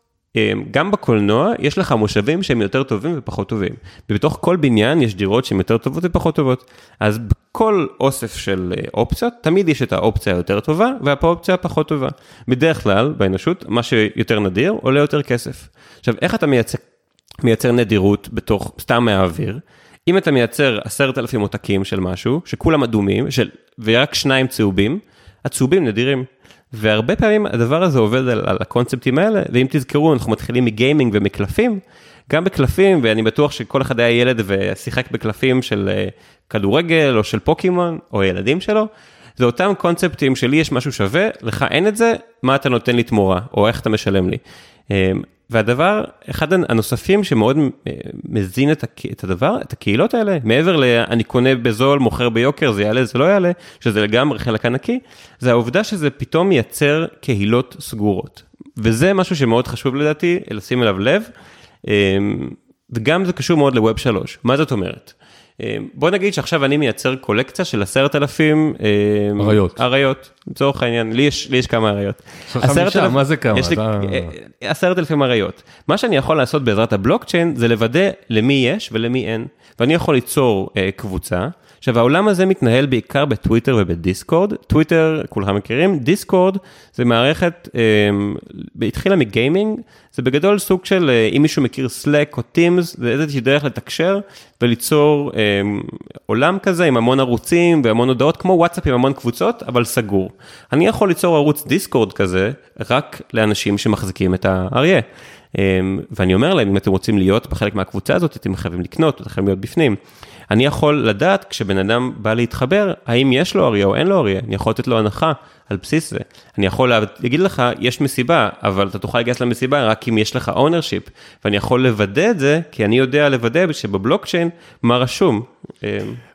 גם בקולנוע יש לך מושבים שהם יותר טובים ופחות טובים. ובתוך כל בניין יש דירות שהן יותר טובות ופחות טובות. אז בכל אוסף של אה, אופציות, תמיד יש את האופציה היותר טובה והאופציה הפחות טובה. בדרך כלל, באנושות, מה שיותר נדיר עולה יותר כסף. עכשיו, איך אתה מייצר, מייצר נדירות בתוך, סתם מהאוויר? אם אתה מייצר עשרת אלפים עותקים של משהו, שכולם אדומים, של, ורק שניים צהובים, הצהובים נדירים. והרבה פעמים הדבר הזה עובד על, על הקונספטים האלה, ואם תזכרו, אנחנו מתחילים מגיימינג ומקלפים, גם בקלפים, ואני בטוח שכל אחד היה ילד ושיחק בקלפים של אה, כדורגל או של פוקימון, או ילדים שלו, זה אותם קונספטים שלי יש משהו שווה, לך אין את זה, מה אתה נותן לי תמורה, או איך אתה משלם לי. והדבר, אחד הנוספים שמאוד אה, מזין את הדבר, את הקהילות האלה, מעבר ל"אני קונה בזול, מוכר ביוקר, זה יעלה, זה לא יעלה", שזה לגמרי חלק ענקי, זה העובדה שזה פתאום מייצר קהילות סגורות. וזה משהו שמאוד חשוב לדעתי לשים אליו לב, אמ, וגם זה קשור מאוד לווב 3. מה זאת אומרת? אה, בוא נגיד שעכשיו אני מייצר קולקציה של עשרת אלפים
אה, אריות,
אריות, לצורך העניין, לי יש, לי יש כמה אריות.
חמישה, מה זה כמה?
יש לי אה, עשרת אלפים אריות. מה שאני יכול לעשות בעזרת הבלוקצ'יין זה לוודא למי יש ולמי אין, ואני יכול ליצור קבוצה. עכשיו העולם הזה מתנהל בעיקר בטוויטר ובדיסקורד, טוויטר כולכם מכירים, דיסקורד זה מערכת, אה, התחילה מ gaming, זה בגדול סוג של אה, אם מישהו מכיר Slack או Teams, זה איזושהי דרך לתקשר וליצור אה, עולם כזה עם המון ערוצים והמון הודעות כמו וואטסאפ עם המון קבוצות, אבל סגור. אני יכול ליצור ערוץ Discord כזה רק לאנשים שמחזיקים את האריה. אמ, ואני אומר להם, אם אתם רוצים להיות בחלק מהקבוצה הזאת, אתם חייבים לקנות, אתם חייבים להיות בפנים. אני יכול לדעת, כשבן אדם בא להתחבר, האם יש לו אריה או אין לו אריה, אני יכול לתת לו הנחה על בסיס זה. אני יכול להגיד לך, יש מסיבה, אבל אתה תוכל להיכנס למסיבה רק אם יש לך ownership, ואני יכול לוודא את זה, כי אני יודע לוודא שבבלוקצ'יין מה רשום. אמ,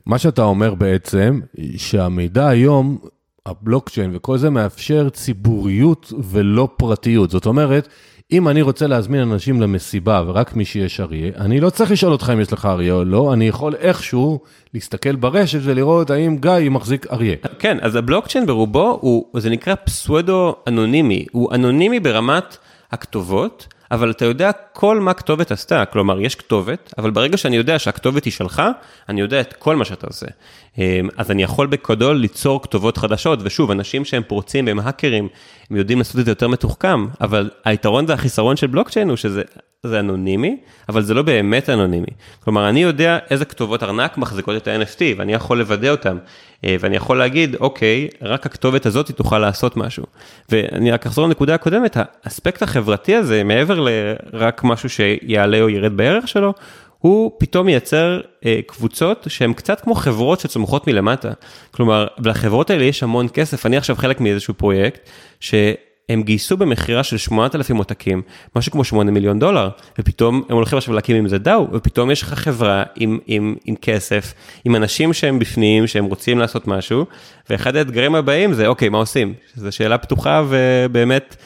מה שאתה אומר בעצם, שהמידע היום, הבלוקצ'יין וכל זה מאפשר ציבוריות ולא פרטיות. זאת אומרת, אם אני רוצה להזמין אנשים למסיבה ורק מי שיש אריה, אני לא צריך לשאול אותך אם יש לך אריה או לא, אני יכול איכשהו להסתכל ברשת ולראות האם גיא מחזיק אריה.
כן, אז הבלוקצ'יין ברובו הוא, זה נקרא פסוודו אנונימי, הוא אנונימי ברמת הכתובות. אבל אתה יודע כל מה כתובת עשתה, כלומר יש כתובת, אבל ברגע שאני יודע שהכתובת היא שלך, אני יודע את כל מה שאתה עושה. אמ, אז אני יכול בקודול ליצור כתובות חדשות, ושוב, אנשים שהם פורצים והם האקרים, הם יודעים לעשות את זה יותר מתוחכם, אבל היתרון והחיסרון של בלוקצ'יין הוא שזה זה אנונימי, אבל זה לא באמת אנונימי. כלומר, אני יודע איזה כתובות ארנק מחזיקות את ה-NFT, ואני יכול לוודא אותם, אה, ואני יכול להגיד, אוקיי, רק הכתובת הזאת תוכל לעשות משהו. ואני רק אחזור לנקודה הקודמת, האספקט החברתי הזה, מעבר לרק משהו שיעלה או ירד בערך שלו, הוא פתאום מייצר אה, קבוצות שהן קצת כמו חברות שצומחות מלמטה. כלומר, לחברות האלה יש המון כסף, אני עכשיו חלק מאיזשהו פרויקט, שהם גייסו במכירה של 8,000 עותקים, משהו כמו 8 מיליון דולר, ופתאום הם הולכים עכשיו להקים עם זה דאו, ופתאום יש לך חברה עם, עם, עם כסף, עם אנשים שהם בפנים, שהם רוצים לעשות משהו, ואחד האתגרים הבאים זה, אוקיי, מה עושים? זו שאלה פתוחה ובאמת...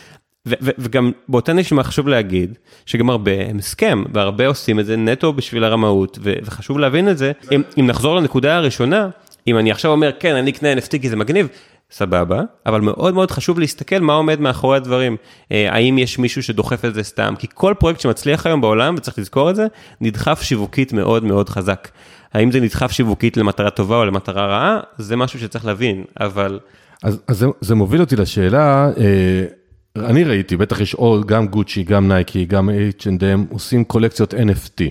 וגם באותה נשימה חשוב להגיד שגם הרבה הם הסכם והרבה עושים את זה נטו בשביל הרמאות וחשוב להבין את זה אם, אם נחזור לנקודה הראשונה אם אני עכשיו אומר כן אני אקנה NFT כי זה מגניב סבבה אבל מאוד מאוד חשוב להסתכל מה עומד מאחורי הדברים אה, האם יש מישהו שדוחף את זה סתם כי כל פרויקט שמצליח היום בעולם וצריך לזכור את זה נדחף שיווקית מאוד מאוד חזק. האם זה נדחף שיווקית למטרה טובה או למטרה רעה זה משהו שצריך להבין אבל.
אז, אז זה, זה מוביל אותי לשאלה. אה... אני ראיתי, בטח יש עוד, גם גוצ'י, גם נייקי, גם H&M, עושים קולקציות NFT.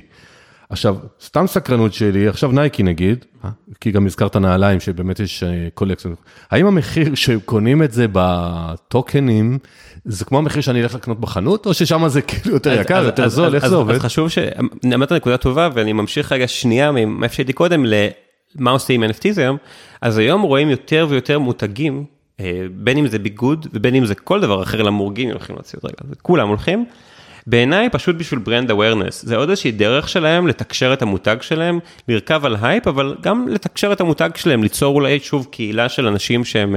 עכשיו, סתם סקרנות שלי, עכשיו נייקי נגיד, כי גם הזכרת נעליים שבאמת יש אה, קולקציות. האם המחיר *laughs* שקונים את זה בטוקנים, זה כמו המחיר שאני אלך לקנות בחנות, או ששם זה כאילו יותר יקר, יותר זול, איך זה עובד?
אז חשוב ש... אמרת נקודה טובה, ואני ממשיך רגע שנייה מאיפה שהייתי קודם, למה עושים עם NFTs היום, אז היום רואים יותר ויותר מותגים בין אם זה ביגוד ובין אם זה כל דבר אחר, למורגים הולכים להוציא עוד רגע, כולם הולכים. בעיניי פשוט בשביל ברנד אווירנס, זה עוד איזושהי דרך שלהם לתקשר את המותג שלהם, לרכב על הייפ, אבל גם לתקשר את המותג שלהם, ליצור אולי שוב קהילה של אנשים שהם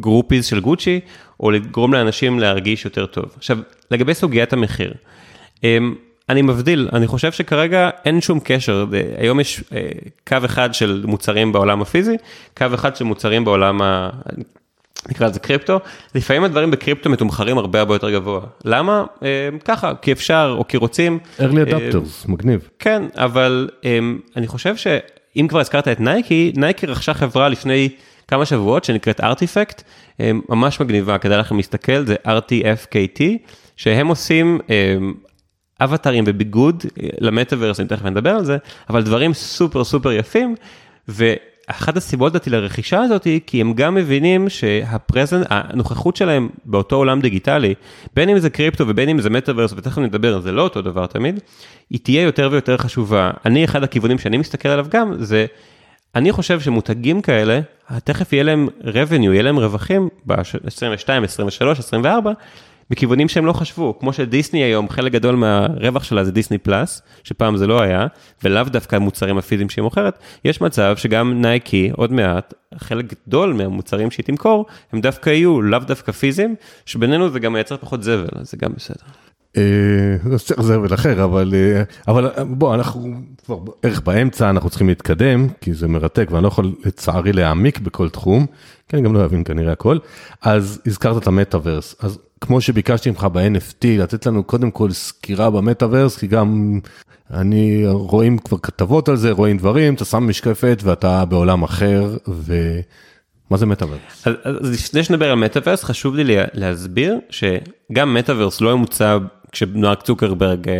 groupies של גוצ'י, או לגרום לאנשים להרגיש יותר טוב. עכשיו, לגבי סוגיית המחיר, אמ, אני מבדיל, אני חושב שכרגע אין שום קשר, היום יש קו אחד של מוצרים בעולם הפיזי, קו אחד של מוצרים בעולם ה... נקרא לזה קריפטו, לפעמים הדברים בקריפטו מתומחרים הרבה הרבה יותר גבוה. למה? אה, ככה, כי אפשר או כי רוצים.
early אה, adopters, מגניב.
כן, אבל אה, אני חושב שאם כבר הזכרת את נייקי, נייקי רכשה חברה לפני כמה שבועות שנקראת Artifact, ממש מגניבה, כדאי לכם להסתכל, זה RTFKT, שהם עושים אווטרים וביגוד למטאוורס, אני תכף נדבר על זה, אבל דברים סופר סופר יפים. אחת הסיבות דעתי לרכישה הזאת היא כי הם גם מבינים שה presence, הנוכחות שלהם באותו עולם דיגיטלי, בין אם זה קריפטו ובין אם זה מטאוורס, ותכף נדבר, זה לא אותו דבר תמיד, היא תהיה יותר ויותר חשובה. אני, אחד הכיוונים שאני מסתכל עליו גם, זה, אני חושב שמותגים כאלה, תכף יהיה להם revenue, יהיה להם רווחים ב-22, 23, 24, בכיוונים שהם לא חשבו, כמו שדיסני היום, חלק גדול מהרווח שלה זה דיסני פלאס, שפעם זה לא היה, ולאו דווקא המוצרים הפיזיים שהיא מוכרת, יש מצב שגם נייקי, עוד מעט, חלק גדול מהמוצרים שהיא תמכור, הם דווקא יהיו לאו דווקא פיזיים, שבינינו זה גם מייצר פחות זבל, אז זה גם בסדר.
אה, צריך זבל אחר, אבל אה, אבל בוא, אנחנו כבר בערך באמצע, אנחנו צריכים להתקדם, כי זה מרתק, ואני לא יכול לצערי להעמיק בכל תחום, כי אני גם לא אבין כנראה הכל. אז הזכרת את המטאוורס, אז כמו שביקשתי ממך ב-NFT, לתת לנו קודם כל סקירה במטאוורס, כי גם אני רואים כבר כתבות על זה, רואים דברים, אתה שם משקפת ואתה בעולם אחר, ומה זה מטאוורס?
אז, אז לפני שנדבר על מטאוורס, חשוב לי להסביר שגם מטאוורס לא מוצע כשמארק צוקרברג אה,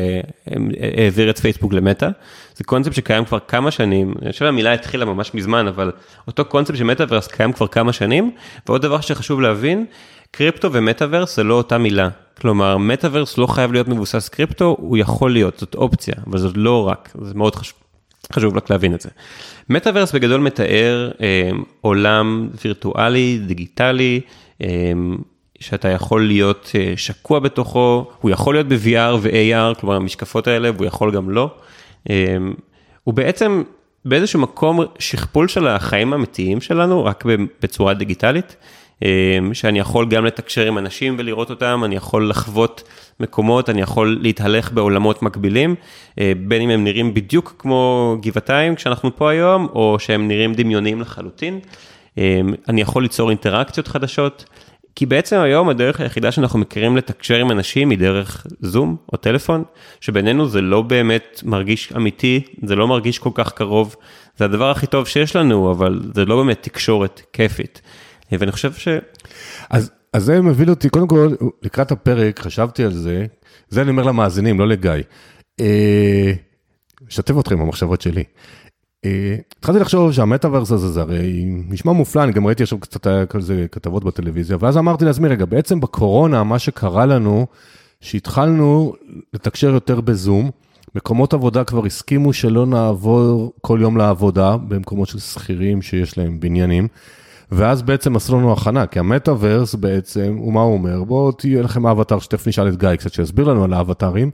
אה, העביר את פייסבוק למטא, זה קונספט שקיים כבר כמה שנים, אני חושב המילה התחילה ממש מזמן, אבל אותו קונספט של מטאוורס קיים כבר כמה שנים, ועוד דבר שחשוב להבין, קריפטו ומטאוורס זה לא אותה מילה. כלומר, מטאוורס לא חייב להיות מבוסס קריפטו, הוא יכול להיות, זאת אופציה, אבל זאת לא רק, זה מאוד חשוב. חשוב רק להבין את זה. מטאוורס בגדול מתאר אה, עולם וירטואלי, דיגיטלי, אה, שאתה יכול להיות אה, שקוע בתוכו, הוא יכול להיות ב-VR ו-AR, כלומר המשקפות האלה, והוא יכול גם לא. אה, הוא בעצם באיזשהו מקום שכפול של החיים האמיתיים שלנו, רק בצורה דיגיטלית. אמ, שאני יכול גם לתקשר עם אנשים ולראות אותם, אני יכול לחוות מקומות, אני יכול להתהלך בעולמות מקבילים, אה, בין אם הם נראים בדיוק כמו גבעתיים כשאנחנו פה היום, או שהם נראים דמיוניים לחלוטין. אמ, אני יכול ליצור אינטראקציות חדשות, כי בעצם היום הדרך היחידה שאנחנו מכירים לתקשר עם אנשים היא דרך זום או טלפון, שבינינו זה לא באמת מרגיש אמיתי, זה לא מרגיש כל כך קרוב, זה הדבר הכי טוב שיש לנו, אבל זה לא באמת תקשורת כיפית. ואני חושב ש...
אז, אז זה מביא אותי, קודם כל, לקראת הפרק חשבתי על זה, זה אני אומר למאזינים, לא לגיא. אה, אשתף אתכם במחשבות שלי. אה, התחלתי לחשוב שהמטאוורס הזה, זה הרי נשמע מופלא, אני גם ראיתי עכשיו קצת כזה כתבות בטלוויזיה, ואז אמרתי לעצמי, רגע, בעצם בקורונה, מה שקרה לנו, שהתחלנו לתקשר יותר בזום, מקומות עבודה כבר הסכימו שלא נעבור כל יום לעבודה במקומות של שכירים שיש להם בניינים. ואז בעצם עשו לנו הכנה, כי המטאוורס בעצם, הוא מה הוא אומר? בואו תהיה לכם אבטר, שתכף נשאל את גיא קצת שיסביר לנו על האבטרים,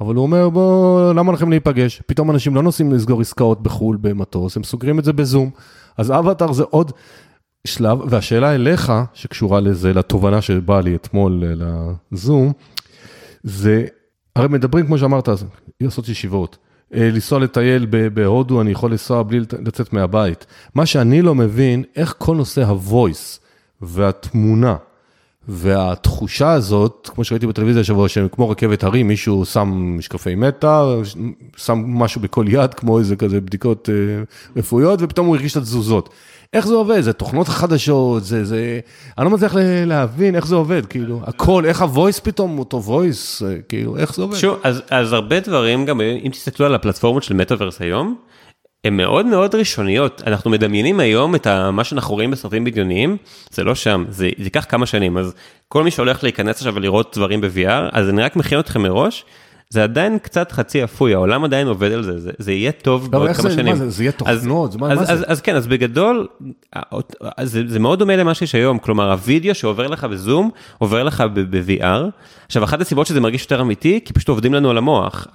אבל הוא אומר, בואו, למה לכם להיפגש? פתאום אנשים לא נוסעים לסגור עסקאות בחו"ל במטוס, הם סוגרים את זה בזום. אז אבטר זה עוד שלב, והשאלה אליך, שקשורה לזה, לתובנה שבאה לי אתמול לזום, זה, הרי מדברים, כמו שאמרת, לעשות ישיבות. אה, לנסוע לטייל בהודו, אני יכול לנסוע בלי לצאת מהבית. מה שאני לא מבין, איך כל נושא ה-voice והתמונה והתחושה הזאת, כמו שראיתי בטלוויזיה השבוע, שכמו רכבת הרים, מישהו שם משקפי מטא, שם משהו בכל יד, כמו איזה כזה בדיקות אה, רפואיות, ופתאום הוא הרגיש את התזוזות. איך זה עובד? זה תוכנות חדשות, זה, זה... אני לא מצליח להבין איך זה עובד, כאילו, הכל, איך הוויס פתאום, אותו וויס, אה, כאילו, איך זה עובד?
שוב, אז, אז הרבה דברים, גם אם תסתכלו על הפלטפורמות של מטאוורס היום, הן מאוד מאוד ראשוניות, אנחנו מדמיינים היום את מה שאנחנו רואים בסרטים בדיוניים, זה לא שם, זה ייקח כמה שנים, אז כל מי שהולך להיכנס עכשיו ולראות דברים ב-VR, אז אני רק מכין אתכם מראש, זה עדיין קצת חצי אפוי, העולם עדיין עובד על זה, זה, זה יהיה טוב בעוד כמה
זה,
שנים.
מה זה, זה יהיה תוכנות? מה,
אז,
מה
אז,
זה?
אז כן, אז בגדול, אז זה, זה מאוד דומה למה שיש היום, כלומר הווידאו שעובר לך בזום, עובר לך ב-VR. עכשיו, אחת הסיבות שזה מרגיש יותר אמיתי, כי פשוט עובדים לנו על המוח.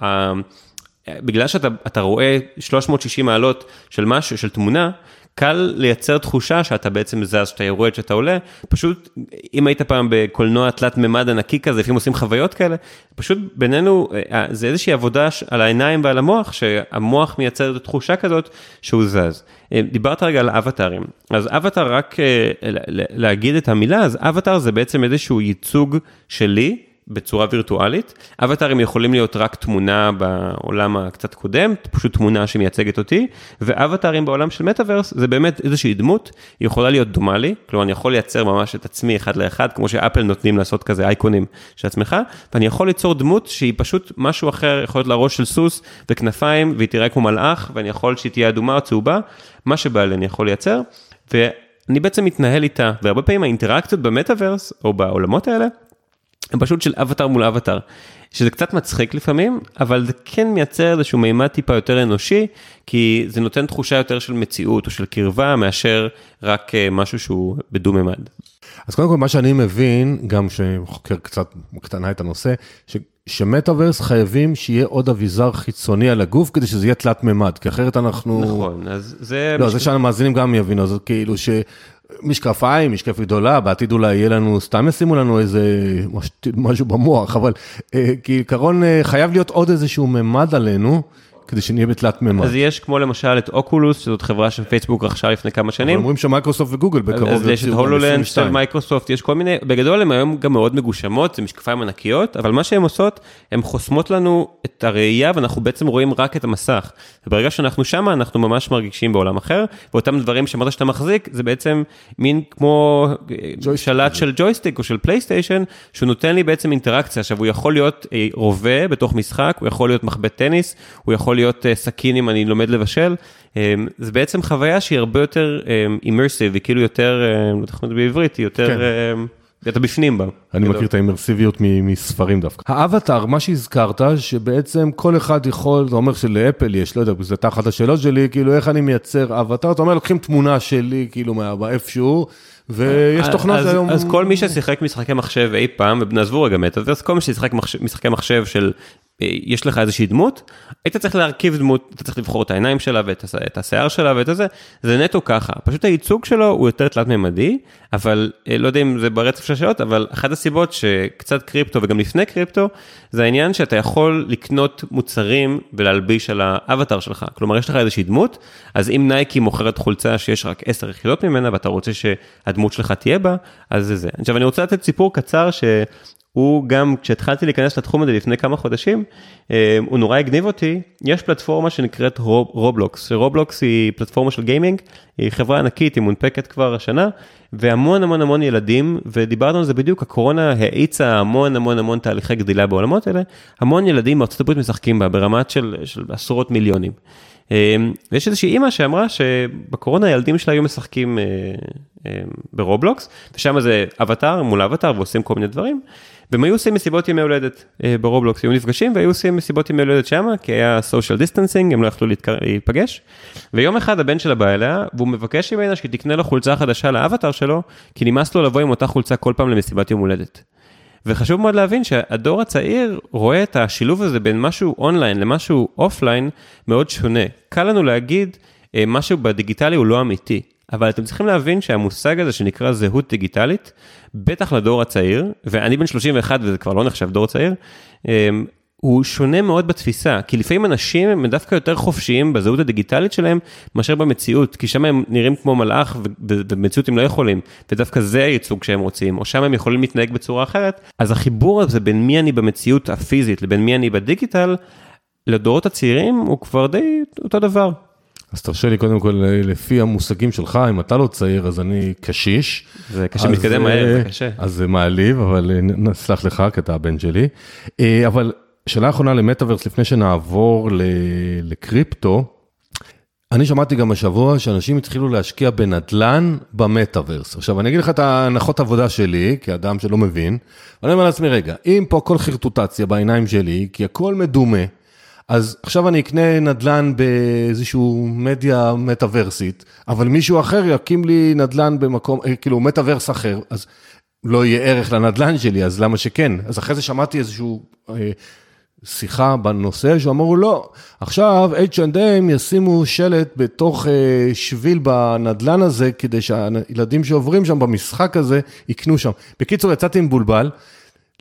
בגלל שאתה אתה רואה 360 מעלות של משהו, של תמונה, קל לייצר תחושה שאתה בעצם זז, שאתה יורד, שאתה עולה. פשוט, אם היית פעם בקולנוע תלת מימד ענקי כזה, לפעמים עושים חוויות כאלה, פשוט בינינו, אה, זה איזושהי עבודה על העיניים ועל המוח, שהמוח מייצר את התחושה כזאת שהוא זז. אה, דיברת רגע על אבטארים, אז אבטאר, רק אה, להגיד את המילה, אז אבטאר זה בעצם איזשהו ייצוג שלי. בצורה וירטואלית. אבטארים יכולים להיות רק תמונה בעולם הקצת קודם, פשוט תמונה שמייצגת אותי, ואבטארים בעולם של מטאוורס זה באמת איזושהי דמות, היא יכולה להיות דומה לי, כלומר אני יכול לייצר ממש את עצמי אחד לאחד, כמו שאפל נותנים לעשות כזה אייקונים של עצמך, ואני יכול ליצור דמות שהיא פשוט משהו אחר, יכול להיות לה ראש של סוס וכנפיים, והיא תראה כמו מלאך, ואני יכול שהיא תהיה אדומה או צהובה, מה שבא לי אני יכול לייצר, ואני בעצם מתנהל איתה, והרבה פעמים האינטראקציות במטאוורס, או בעולמות האלה, פשוט של אבטר מול אבטר, שזה קצת מצחיק לפעמים, אבל זה כן מייצר איזשהו מימד טיפה יותר אנושי, כי זה נותן תחושה יותר של מציאות או של קרבה, מאשר רק אה, משהו שהוא בדו-ממד.
אז קודם כל, מה שאני מבין, גם שחוקר קצת בקטנה את הנושא, ש... שמטאוורס חייבים שיהיה עוד אביזר חיצוני על הגוף כדי שזה יהיה תלת מימד, כי אחרת אנחנו...
נכון, אז זה...
לא, זה שהמאזינים גם יבינו, זה כאילו שמשקפיים, משקפת גדולה, בעתיד אולי יהיה לנו, סתם ישימו לנו איזה מש- משהו במוח, אבל אה, כעיקרון אה, חייב להיות עוד איזשהו ממד עלינו, כדי שנהיה בתלת מימד.
אז יש כמו למשל את אוקולוס, שזאת חברה שפייסבוק רכשה לפני כמה
אבל
שנים.
אומרים שמייקרוסופט וגוגל בקרוב
אז יש את הולולנד של
22.
מייקרוסופט, יש כל מיני, בגדול הן היום גם מאוד מגושמות, זה משקפיים ענקיות, אבל מה שהן עושות, הן חוסמות לנו את הראייה ואנחנו בעצם רואים רק את המסך. וברגע שאנחנו שמה, אנחנו ממש מרגישים בעולם אחר, ואותם דברים שאמרת שאתה מחזיק, זה בעצם מין כמו אה, שלט של ג'ויסטיק או של פלייסטיישן, שהוא נותן לי בעצם אינטראקציה. עכשיו, הוא יכול להיות אה, רובה בתוך משחק, הוא יכול להיות מחבט טניס, הוא יכול להיות אה, סכין אם אני לומד לבשל. אה, זה בעצם חוויה שהיא הרבה יותר immersive, היא כאילו יותר, אה, לא יודע איך זה בעברית, היא יותר,
כן.
אה, אתה בפנים בה.
אני
גדול.
מכיר את האימרסיביות מספרים דווקא. האבטאר, מה שהזכרת, שבעצם כל אחד יכול, זה אומר שלאפל יש, לא יודע, זו הייתה אחת השאלות שלי, כאילו איך אני מייצר אבטאר, אתה אומר, לוקחים תמונה שלי, כאילו, מה- איפשהו, ויש תוכנות
אז,
היום...
אז כל מי ששיחק משחקי מחשב אי פעם, ונעזבו רגע מטאוורס, כל מי ששיחק משחקי מחשב של, אה, יש לך איזושהי דמות, היית צריך להרכיב דמות, אתה צריך לבחור את העיניים שלה ואת הש- את השיער שלה ואת הזה, זה נטו ככה. פשוט הייצוג שלו הוא יותר תלת-ממדי, אבל אה, לא יודע אם זה ברצף של השאלות, אבל אחת הסיבות שקצת קריפטו וגם לפני קריפטו, זה העניין שאתה יכול לקנות מוצרים ולהלביש על האבטר שלך. כלומר, יש לך איזושהי דמות, אז אם נייקי מוכרת חולצה שיש רק 10 יחידות ממנה ואתה רוצה שהדמות שלך תהיה בה, אז זה זה. עכשיו, אני רוצה לתת סיפור קצר ש... הוא גם, כשהתחלתי להיכנס לתחום הזה לפני כמה חודשים, אה, הוא נורא הגניב אותי. יש פלטפורמה שנקראת רוב, רובלוקס, רובלוקס היא פלטפורמה של גיימינג, היא חברה ענקית, היא מונפקת כבר השנה, והמון המון המון ילדים, ודיברנו על זה בדיוק, הקורונה האיצה המון המון המון תהליכי גדילה בעולמות האלה, המון ילדים מארצות הברית משחקים בה ברמת של, של עשרות מיליונים. אה, ויש איזושהי אימא שאמרה שבקורונה הילדים שלה היו משחקים אה, אה, ברובלוקס, ושם זה אבטאר מול אבטאר ועושים כל מיני דברים. והם היו עושים מסיבות ימי הולדת אה, ברובלוקס, היו נפגשים והיו עושים מסיבות ימי הולדת שם, כי היה social distancing, הם לא יכלו. להיפגש. ויום אחד הבן שלה בא אליה, והוא מבקש ממנה שהיא תקנה לו חולצה חדשה לאבטאר שלו, כי נמאס לו לבוא עם אותה חולצה כל פעם למסיבת יום הולדת. וחשוב מאוד להבין שהדור הצעיר רואה את השילוב הזה בין משהו אונליין למשהו offline מאוד שונה. קל לנו להגיד, אה, משהו בדיגיטלי הוא לא אמיתי. אבל אתם צריכים להבין שהמושג הזה שנקרא זהות דיגיטלית, בטח לדור הצעיר, ואני בן 31 וזה כבר לא נחשב דור צעיר, אמ, הוא שונה מאוד בתפיסה, כי לפעמים אנשים הם דווקא יותר חופשיים בזהות הדיגיטלית שלהם מאשר במציאות, כי שם הם נראים כמו מלאך ובמציאות הם לא יכולים, ודווקא זה הייצוג שהם רוצים, או שם הם יכולים להתנהג בצורה אחרת, אז החיבור הזה בין מי אני במציאות הפיזית לבין מי אני בדיגיטל, לדורות הצעירים הוא כבר די אותו דבר.
אז תרשה לי קודם כל, לפי המושגים שלך, אם אתה לא צעיר, אז אני קשיש.
זה קשה
אז,
מתקדם מהר,
אה,
זה קשה.
אז זה מעליב, אבל אה, נסלח לך, כי אתה הבן שלי. אה, אבל שאלה אחרונה למטאוורס, לפני שנעבור לקריפטו, אני שמעתי גם השבוע שאנשים התחילו להשקיע בנדלן במטאוורס. עכשיו, אני אגיד לך את ההנחות עבודה שלי, כאדם שלא מבין, ואני אומר לעצמי, רגע, אם פה הכל חרטוטציה בעיניים שלי, כי הכל מדומה, אז עכשיו אני אקנה נדלן באיזשהו מדיה מטאוורסית, אבל מישהו אחר יקים לי נדלן במקום, אה, כאילו מטאוורס אחר, אז לא יהיה ערך לנדלן שלי, אז למה שכן? אז אחרי זה שמעתי איזשהו... שיחה בנושא, שאמרו לא, עכשיו H&M ישימו שלט בתוך אה, שביל בנדלן הזה, כדי שהילדים שעוברים שם במשחק הזה יקנו שם. בקיצור, יצאתי מבולבל.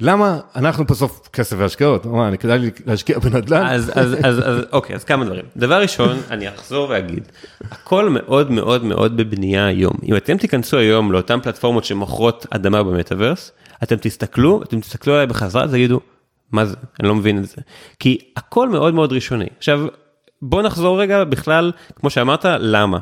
למה אנחנו בסוף כסף והשקעות? מה, אני כדאי לי להשקיע בנדל"ן?
אז, אז, אז, אז אוקיי, אז כמה דברים. דבר ראשון, אני אחזור ואגיד, הכל מאוד מאוד מאוד בבנייה היום. אם אתם תיכנסו היום לאותן פלטפורמות שמוכרות אדמה במטאוורס, אתם תסתכלו, אתם תסתכלו עליי בחזרה, תגידו, מה זה? אני לא מבין את זה. כי הכל מאוד מאוד ראשוני. עכשיו, בוא נחזור רגע בכלל, כמו שאמרת, למה?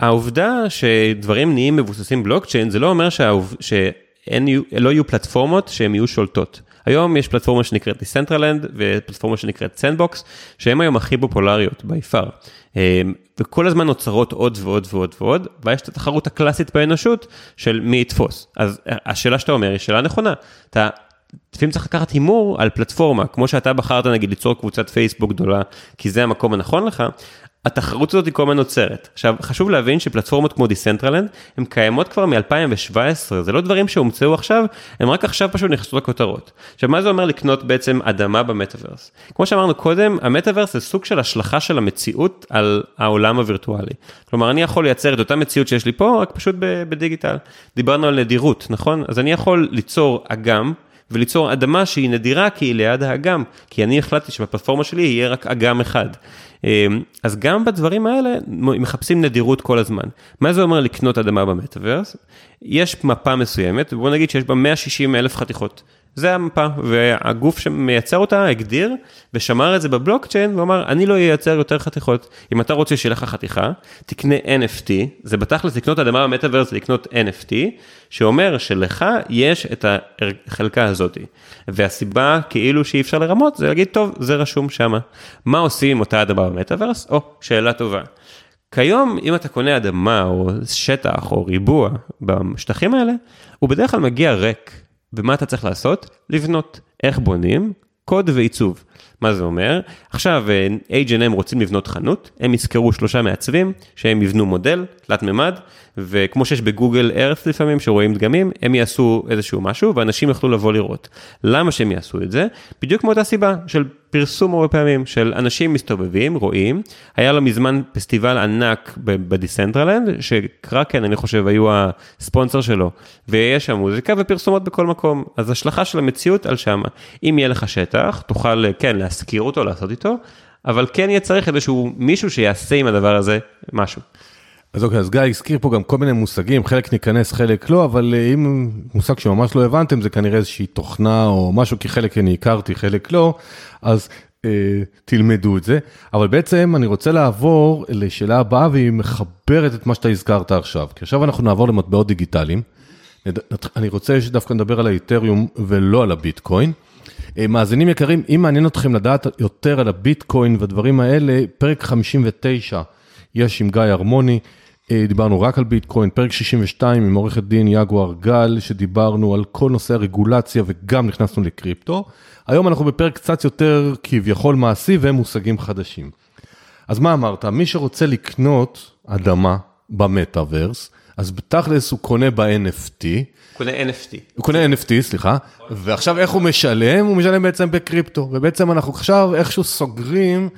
העובדה שדברים נהיים מבוססים בלוקצ'יין, זה לא אומר שהעוב... שאין לא יהיו פלטפורמות שהן יהיו שולטות. היום יש פלטפורמה שנקראת Decentraland ופלטפורמה שנקראת Sandbox, שהן היום הכי פופולריות by far. אמ, וכל הזמן נוצרות עוד ועוד ועוד ועוד, ויש את התחרות הקלאסית באנושות של מי יתפוס. אז השאלה שאתה אומר היא שאלה נכונה. אתה לפעמים צריך לקחת הימור על פלטפורמה, כמו שאתה בחרת נגיד ליצור קבוצת פייסבוק גדולה, כי זה המקום הנכון לך, התחרות הזאת היא כל הזמן נוצרת. עכשיו, חשוב להבין שפלטפורמות כמו דיסנטרלנד, הן קיימות כבר מ-2017, זה לא דברים שהומצאו עכשיו, הן רק עכשיו פשוט נכנסו לכותרות. עכשיו, מה זה אומר לקנות בעצם אדמה במטאוורס? כמו שאמרנו קודם, המטאוורס זה סוג של השלכה של המציאות על העולם הווירטואלי. כלומר, אני יכול לייצר את אותה מציאות שיש לי פה, רק פשוט בדיגיטל. דיברנו על נדירות, נכון? אז אני יכול ליצור אגם. וליצור אדמה שהיא נדירה כי היא ליד האגם, כי אני החלטתי שבפלטפורמה שלי יהיה רק אגם אחד. אמ, אז גם בדברים האלה מחפשים נדירות כל הזמן. מה זה אומר לקנות אדמה במטאוורס? יש מפה מסוימת, בוא נגיד שיש בה 160 אלף חתיכות. זה המפה, והגוף שמייצר אותה הגדיר ושמר את זה בבלוקצ'יין ואמר, אני לא אייצר יותר חתיכות. אם אתה רוצה שיהיה לך חתיכה, תקנה NFT, זה בתכלס לקנות אדמה במטאוורס זה לקנות NFT, שאומר שלך יש את החלקה הזאת. והסיבה כאילו שאי אפשר לרמות זה להגיד, טוב, זה רשום שמה. מה עושים עם אותה אדמה במטאוורס? או, שאלה טובה. כיום, אם אתה קונה אדמה או שטח או ריבוע בשטחים האלה, הוא בדרך כלל מגיע ריק. ומה אתה צריך לעשות? לבנות. איך בונים? קוד ועיצוב. מה זה אומר? עכשיו H&M רוצים לבנות חנות, הם יזכרו שלושה מעצבים שהם יבנו מודל, תלת מימד, וכמו שיש בגוגל ארת' לפעמים שרואים דגמים, הם יעשו איזשהו משהו ואנשים יוכלו לבוא לראות. למה שהם יעשו את זה? בדיוק מאותה סיבה של פרסום הרבה פעמים, של אנשים מסתובבים, רואים, היה לו מזמן פסטיבל ענק בדיסנטרלנד, שקראקן אני חושב היו הספונסר שלו, ויש שם מוזיקה ופרסומות בכל מקום, אז השלכה של המציאות על שמה. אם יהיה לך שטח, תוכל כן להשכיר אותו, לעשות איתו, אבל כן יהיה צריך איזשהו מישהו שיעשה עם הדבר הזה משהו.
אז אוקיי, אז גיא הזכיר פה גם כל מיני מושגים, חלק ניכנס, חלק לא, אבל אה, אם מושג שממש לא הבנתם, זה כנראה איזושהי תוכנה או משהו, כי חלק אני הכרתי, חלק לא, אז אה, תלמדו את זה. אבל בעצם אני רוצה לעבור לשאלה הבאה, והיא מחברת את מה שאתה הזכרת עכשיו. כי עכשיו אנחנו נעבור למטבעות דיגיטליים. אני רוצה שדווקא נדבר על האיתריום ולא על הביטקוין. אה, מאזינים יקרים, אם מעניין אתכם לדעת יותר על הביטקוין והדברים האלה, פרק 59 יש עם גיא הרמוני. אה, דיברנו רק על ביטקוין, פרק 62 עם עורכת דין יגואר גל, שדיברנו על כל נושא הרגולציה וגם נכנסנו לקריפטו. היום אנחנו בפרק קצת יותר כביכול מעשי ומושגים חדשים. אז מה אמרת? מי שרוצה לקנות אדמה במטאוורס, אז בתכלס הוא קונה ב-NFT.
קונה NFT.
הוא קונה NFT, סליחה. ועכשיו איך הוא משלם? הוא משלם בעצם בקריפטו. ובעצם אנחנו עכשיו איכשהו סוגרים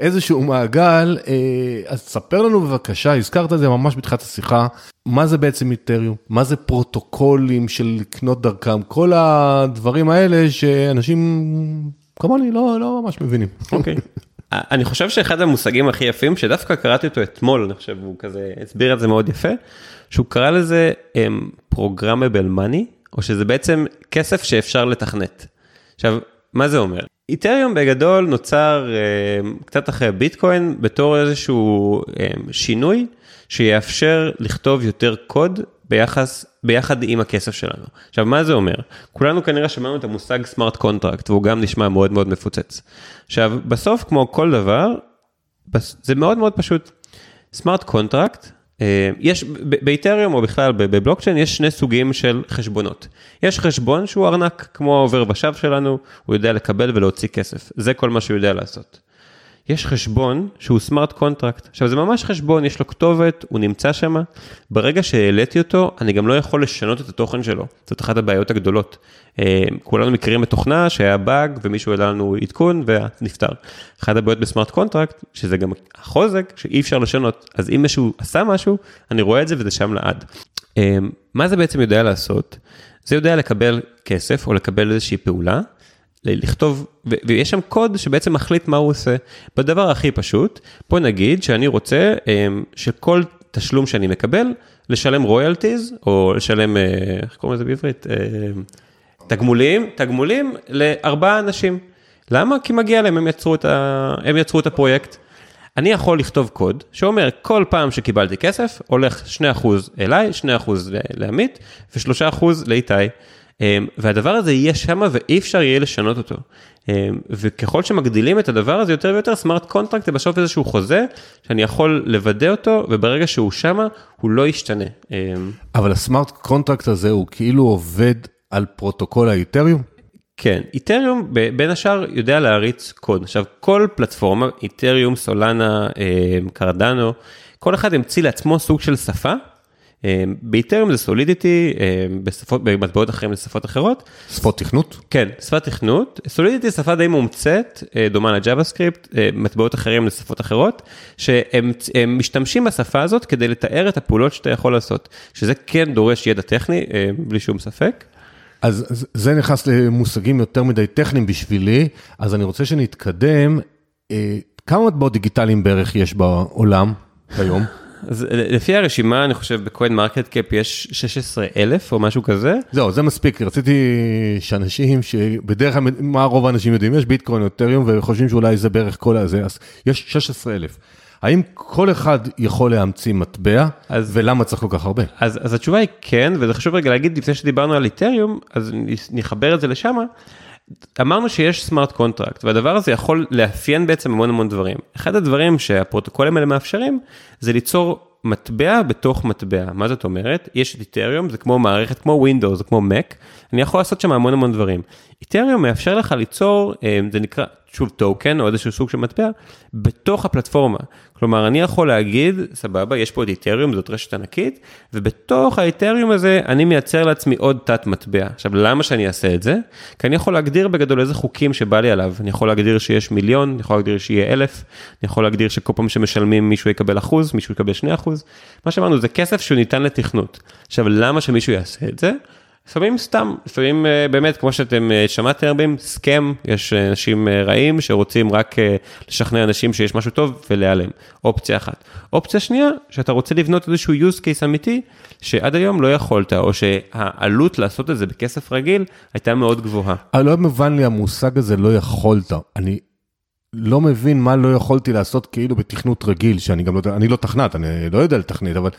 איזשהו מעגל, אה, אז ספר לנו בבקשה, הזכרת את זה ממש בתחילת השיחה, מה זה בעצם איתריום, מה זה פרוטוקולים של לקנות דרכם, כל הדברים האלה שאנשים כמוני לא, לא ממש מבינים.
אוקיי. *laughs* אני חושב שאחד המושגים הכי יפים, שדווקא קראתי אותו אתמול, אני חושב, הוא כזה הסביר את זה מאוד יפה, שהוא קרא לזה פרוגרמבל um, מאני, או שזה בעצם כסף שאפשר לתכנת. עכשיו, מה זה אומר? איתריום בגדול נוצר uh, קצת אחרי ביטקוין בתור איזשהו uh, שינוי שיאפשר לכתוב יותר קוד ביחס, ביחד עם הכסף שלנו. עכשיו, מה זה אומר? כולנו כנראה שמענו את המושג smart contract, והוא גם נשמע מאוד מאוד מפוצץ. עכשיו, בסוף, כמו כל דבר, זה מאוד מאוד פשוט. smart contract, אה, יש באיתריום או בכלל בבלוקצ'יין יש שני סוגים של חשבונות. יש חשבון שהוא ארנק כמו העובר ושב שלנו, הוא יודע לקבל ולהוציא כסף, זה כל מה שהוא יודע לעשות. יש חשבון שהוא smart contract. עכשיו זה ממש חשבון, יש לו כתובת, הוא נמצא שם. ברגע שהעליתי אותו, אני גם לא יכול לשנות את התוכן שלו. זאת אחת הבעיות הגדולות. אה, כולנו מכירים את תוכנה שהיה באג ומישהו העלה לנו עדכון ונפטר. אחת הבעיות ב smart contract, שזה גם החוזק, שאי אפשר לשנות. אז אם מישהו עשה משהו, אני רואה את זה וזה שם לעד. אה, מה זה בעצם יודע לעשות? זה יודע לקבל כסף או לקבל איזושהי פעולה. לכתוב, ויש שם קוד שבעצם מחליט מה הוא עושה. בדבר הכי פשוט, פה נגיד שאני רוצה אמ, שכל תשלום שאני מקבל, לשלם רויאלטיז, או לשלם, אה, איך קוראים לזה בעברית? אה, תגמולים, תגמולים לארבעה אנשים. למה? כי מגיע להם, הם יצרו את, ה... הם יצרו את הפרויקט. אני יכול לכתוב קוד שאומר כל פעם שקיבלתי כסף הולך 2% אליי, 2% לעמית ו3% לאיתי. אמ, והדבר הזה יהיה שם ואי אפשר יהיה לשנות אותו. אמ, וככל שמגדילים את הדבר הזה יותר ויותר, smart contract זה בסוף איזשהו חוזה שאני יכול לוודא אותו, וברגע שהוא שם, הוא לא ישתנה. אמ,
אבל ה smart contract הזה הוא כאילו עובד על פרוטוקול האיתריום?
כן, איתריום בין השאר יודע להריץ קוד. עכשיו, כל פלטפורמה, איתריום, סולנה, קרדנו, כל אחד המציא לעצמו סוג של שפה באיתרם זה סולידיטי, במטבעות אחרים זה שפות אחרות.
שפות תכנות?
כן, שפת תכנות. סולידיטי שפה די מומצאת, אה, דומה לג'אווה סקריפט, אה, מטבעות אחרים זה שפות אחרות, שהם משתמשים בשפה הזאת כדי לתאר את הפעולות שאתה יכול לעשות, שזה כן דורש ידע טכני, אה, בלי שום ספק.
אז זה נכנס למושגים יותר מדי טכניים בשבילי, אז אני רוצה שנתקדם. כמה מטבעות דיגיטליים בערך יש בעולם היום?
אז לפי הרשימה, אני חושב ב CoinMarketCap יש 16 אלף או משהו כזה.
זהו, זה מספיק, רציתי שאנשים שבדרך כלל, מה רוב האנשים יודעים? יש ביטקוין, איתריום וחושבים שאולי זה בערך כל הזה, אז יש 16 אלף. האם כל אחד יכול להמציא מטבע, אז, ולמה צריך כל כך הרבה?
אז, אז התשובה היא כן, וזה חשוב רגע להגיד, לפני שדיברנו על איתריום, אז נחבר את זה לשם. אמרנו שיש smart contract והדבר הזה יכול לאפיין בעצם המון המון דברים. אחד הדברים שהפרוטוקולים האלה מאפשרים זה ליצור מטבע בתוך מטבע. מה זאת אומרת? יש את איתריום, זה כמו מערכת כמו Windows, זה כמו Mac, אני יכול לעשות שם המון המון דברים. איתריום מאפשר לך ליצור, אה, זה נקרא שוב token או איזשהו סוג של מטבע, בתוך הפלטפורמה. כלומר, אני יכול להגיד, סבבה, יש פה את איתריום, זאת רשת ענקית, ובתוך האיתריום הזה אני מייצר לעצמי עוד תת מטבע. עכשיו, למה שאני אעשה את זה? כי אני יכול להגדיר בגדול איזה חוקים שבא לי עליו. אני יכול להגדיר שיש מיליון, אני יכול להגדיר שיהיה אלף, אני יכול להגדיר שכל פעם שמשלמים מישהו יקבל אחוז, מישהו יקבל שני אחוז. מה שאמרנו, זה כסף שהוא ניתן לתכנות. עכשיו, למה שמישהו יעשה את זה? לפעמים סתם, לפעמים אה, באמת, כמו שאתם אה, שמעתם הרבה, סכם, יש אה, אנשים רעים שרוצים רק לשכנע אנשים שיש משהו טוב ולהיעלם. אופציה אחת. אופציה שנייה, שאתה רוצה לבנות איזשהו use case אמיתי, שעד היום לא יכולת, או שהעלות לעשות את זה בכסף רגיל הייתה מאוד גבוהה.
לא מובן לי המושג הזה לא יכולת. אני לא מבין מה לא יכולתי לעשות כאילו בתכנות רגיל, שאני גם לא יודע, אני לא תכנת, אני לא יודע לתכנית, אבל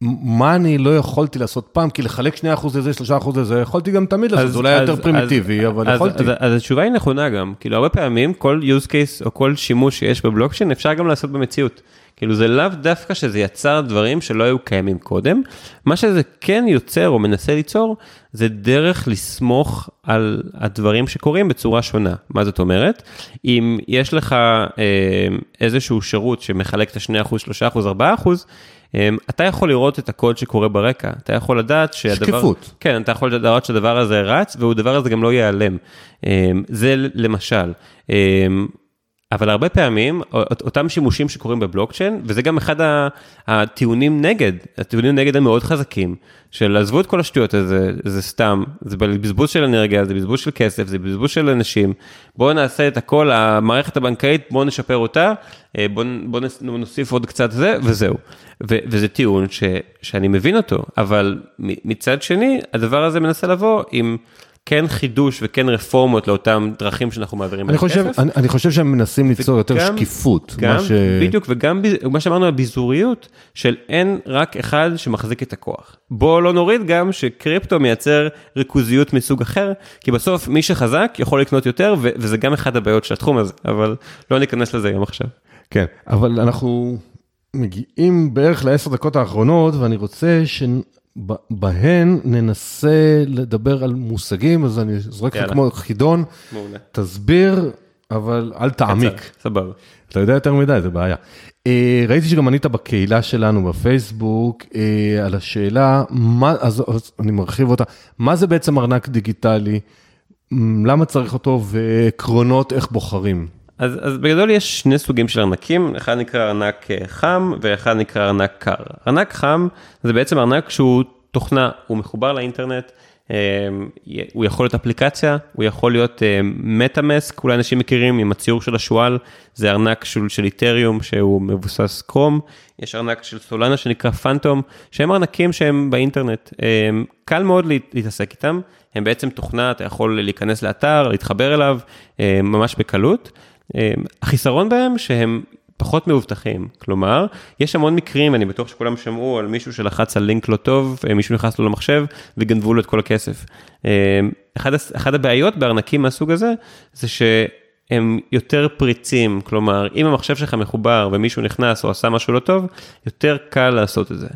מה אני לא יכולתי לעשות פעם, כי לחלק 2% לזה, 3% לזה, יכולתי גם תמיד לעשות, זה אולי יותר פרימיטיבי, אבל יכולתי.
אז התשובה היא נכונה גם, כאילו הרבה פעמים כל use case או כל שימוש שיש בבלוקשן אפשר גם לעשות במציאות. כאילו זה לאו דווקא שזה יצר דברים שלא היו קיימים קודם, מה שזה כן יוצר או מנסה ליצור, זה דרך לסמוך על הדברים שקורים בצורה שונה. מה זאת אומרת? אם יש לך אה, איזשהו שירות שמחלק את ה-2%, 3%, 4%, אמ, אתה יכול לראות את הקוד שקורה ברקע, אתה יכול לדעת שהדבר...
שקיפות.
כן, אתה יכול לדעת שהדבר הזה רץ, והדבר הזה גם לא ייעלם. אמ, זה למשל. אבל הרבה פעמים, אותם שימושים שקורים בבלוקצ'יין, וזה גם אחד הטיעונים נגד, הטיעונים נגד הם מאוד חזקים, של עזבו את כל השטויות הזה, זה סתם, זה בזבוז של אנרגיה, זה בזבוז של כסף, זה בזבוז של אנשים, בואו נעשה את הכל, המערכת הבנקאית, בואו נשפר אותה, אה, בואו בוא נוסיף עוד קצת זה, וזהו. ו, וזה טיעון ש, שאני מבין אותו, אבל מצד שני, הדבר הזה מנסה לבוא עם... כן חידוש וכן רפורמות לאותם דרכים שאנחנו מעבירים
אני חושב, אני, אני חושב שהם מנסים ליצור יותר שקיפות.
גם, ש... בדיוק, וגם מה שאמרנו על ביזוריות, של אין רק אחד שמחזיק את הכוח. בואו לא נוריד גם שקריפטו מייצר ריכוזיות מסוג אחר, כי בסוף מי שחזק יכול לקנות יותר, ו- וזה גם אחד הבעיות של התחום הזה, אבל לא ניכנס לזה גם עכשיו.
כן, אבל אנחנו מגיעים בערך לעשר דקות האחרונות, ואני רוצה שבהן ננסה לדבר על מושגים, אז אני זורק לך כמו חידון, מעולה. תסביר, אבל אל תעמיק.
סבבה.
אתה יודע יותר מדי, זה בעיה. אה, ראיתי שגם ענית בקהילה שלנו בפייסבוק אה, על השאלה, מה, אז, אז אני מרחיב אותה, מה זה בעצם ארנק דיגיטלי, למה צריך אותו ועקרונות איך בוחרים?
אז, אז בגדול יש שני סוגים של ארנקים, אחד נקרא ארנק אה, חם ואחד נקרא ארנק קר. ארנק חם זה בעצם ארנק שהוא תוכנה, הוא מחובר לאינטרנט, אה, הוא יכול להיות אפליקציה, הוא יכול להיות מטאמסק, אולי אנשים מכירים עם הציור של השועל, זה ארנק של, של איתריום שהוא מבוסס קרום, יש ארנק של סולנה שנקרא פנטום, שהם ארנקים שהם באינטרנט, אה, קל מאוד להתעסק איתם, הם בעצם תוכנה, אתה יכול להיכנס לאתר, להתחבר אליו ממש בקלות. החיסרון בהם שהם פחות מאובטחים, כלומר, יש המון מקרים, אני בטוח שכולם שמעו על מישהו שלחץ על לינק לא טוב, מישהו נכנס לו למחשב וגנבו לו את כל הכסף. אחד, אחד הבעיות בארנקים מהסוג הזה, זה שהם יותר פריצים, כלומר, אם המחשב שלך מחובר ומישהו נכנס או עשה משהו לא טוב, יותר קל לעשות את זה.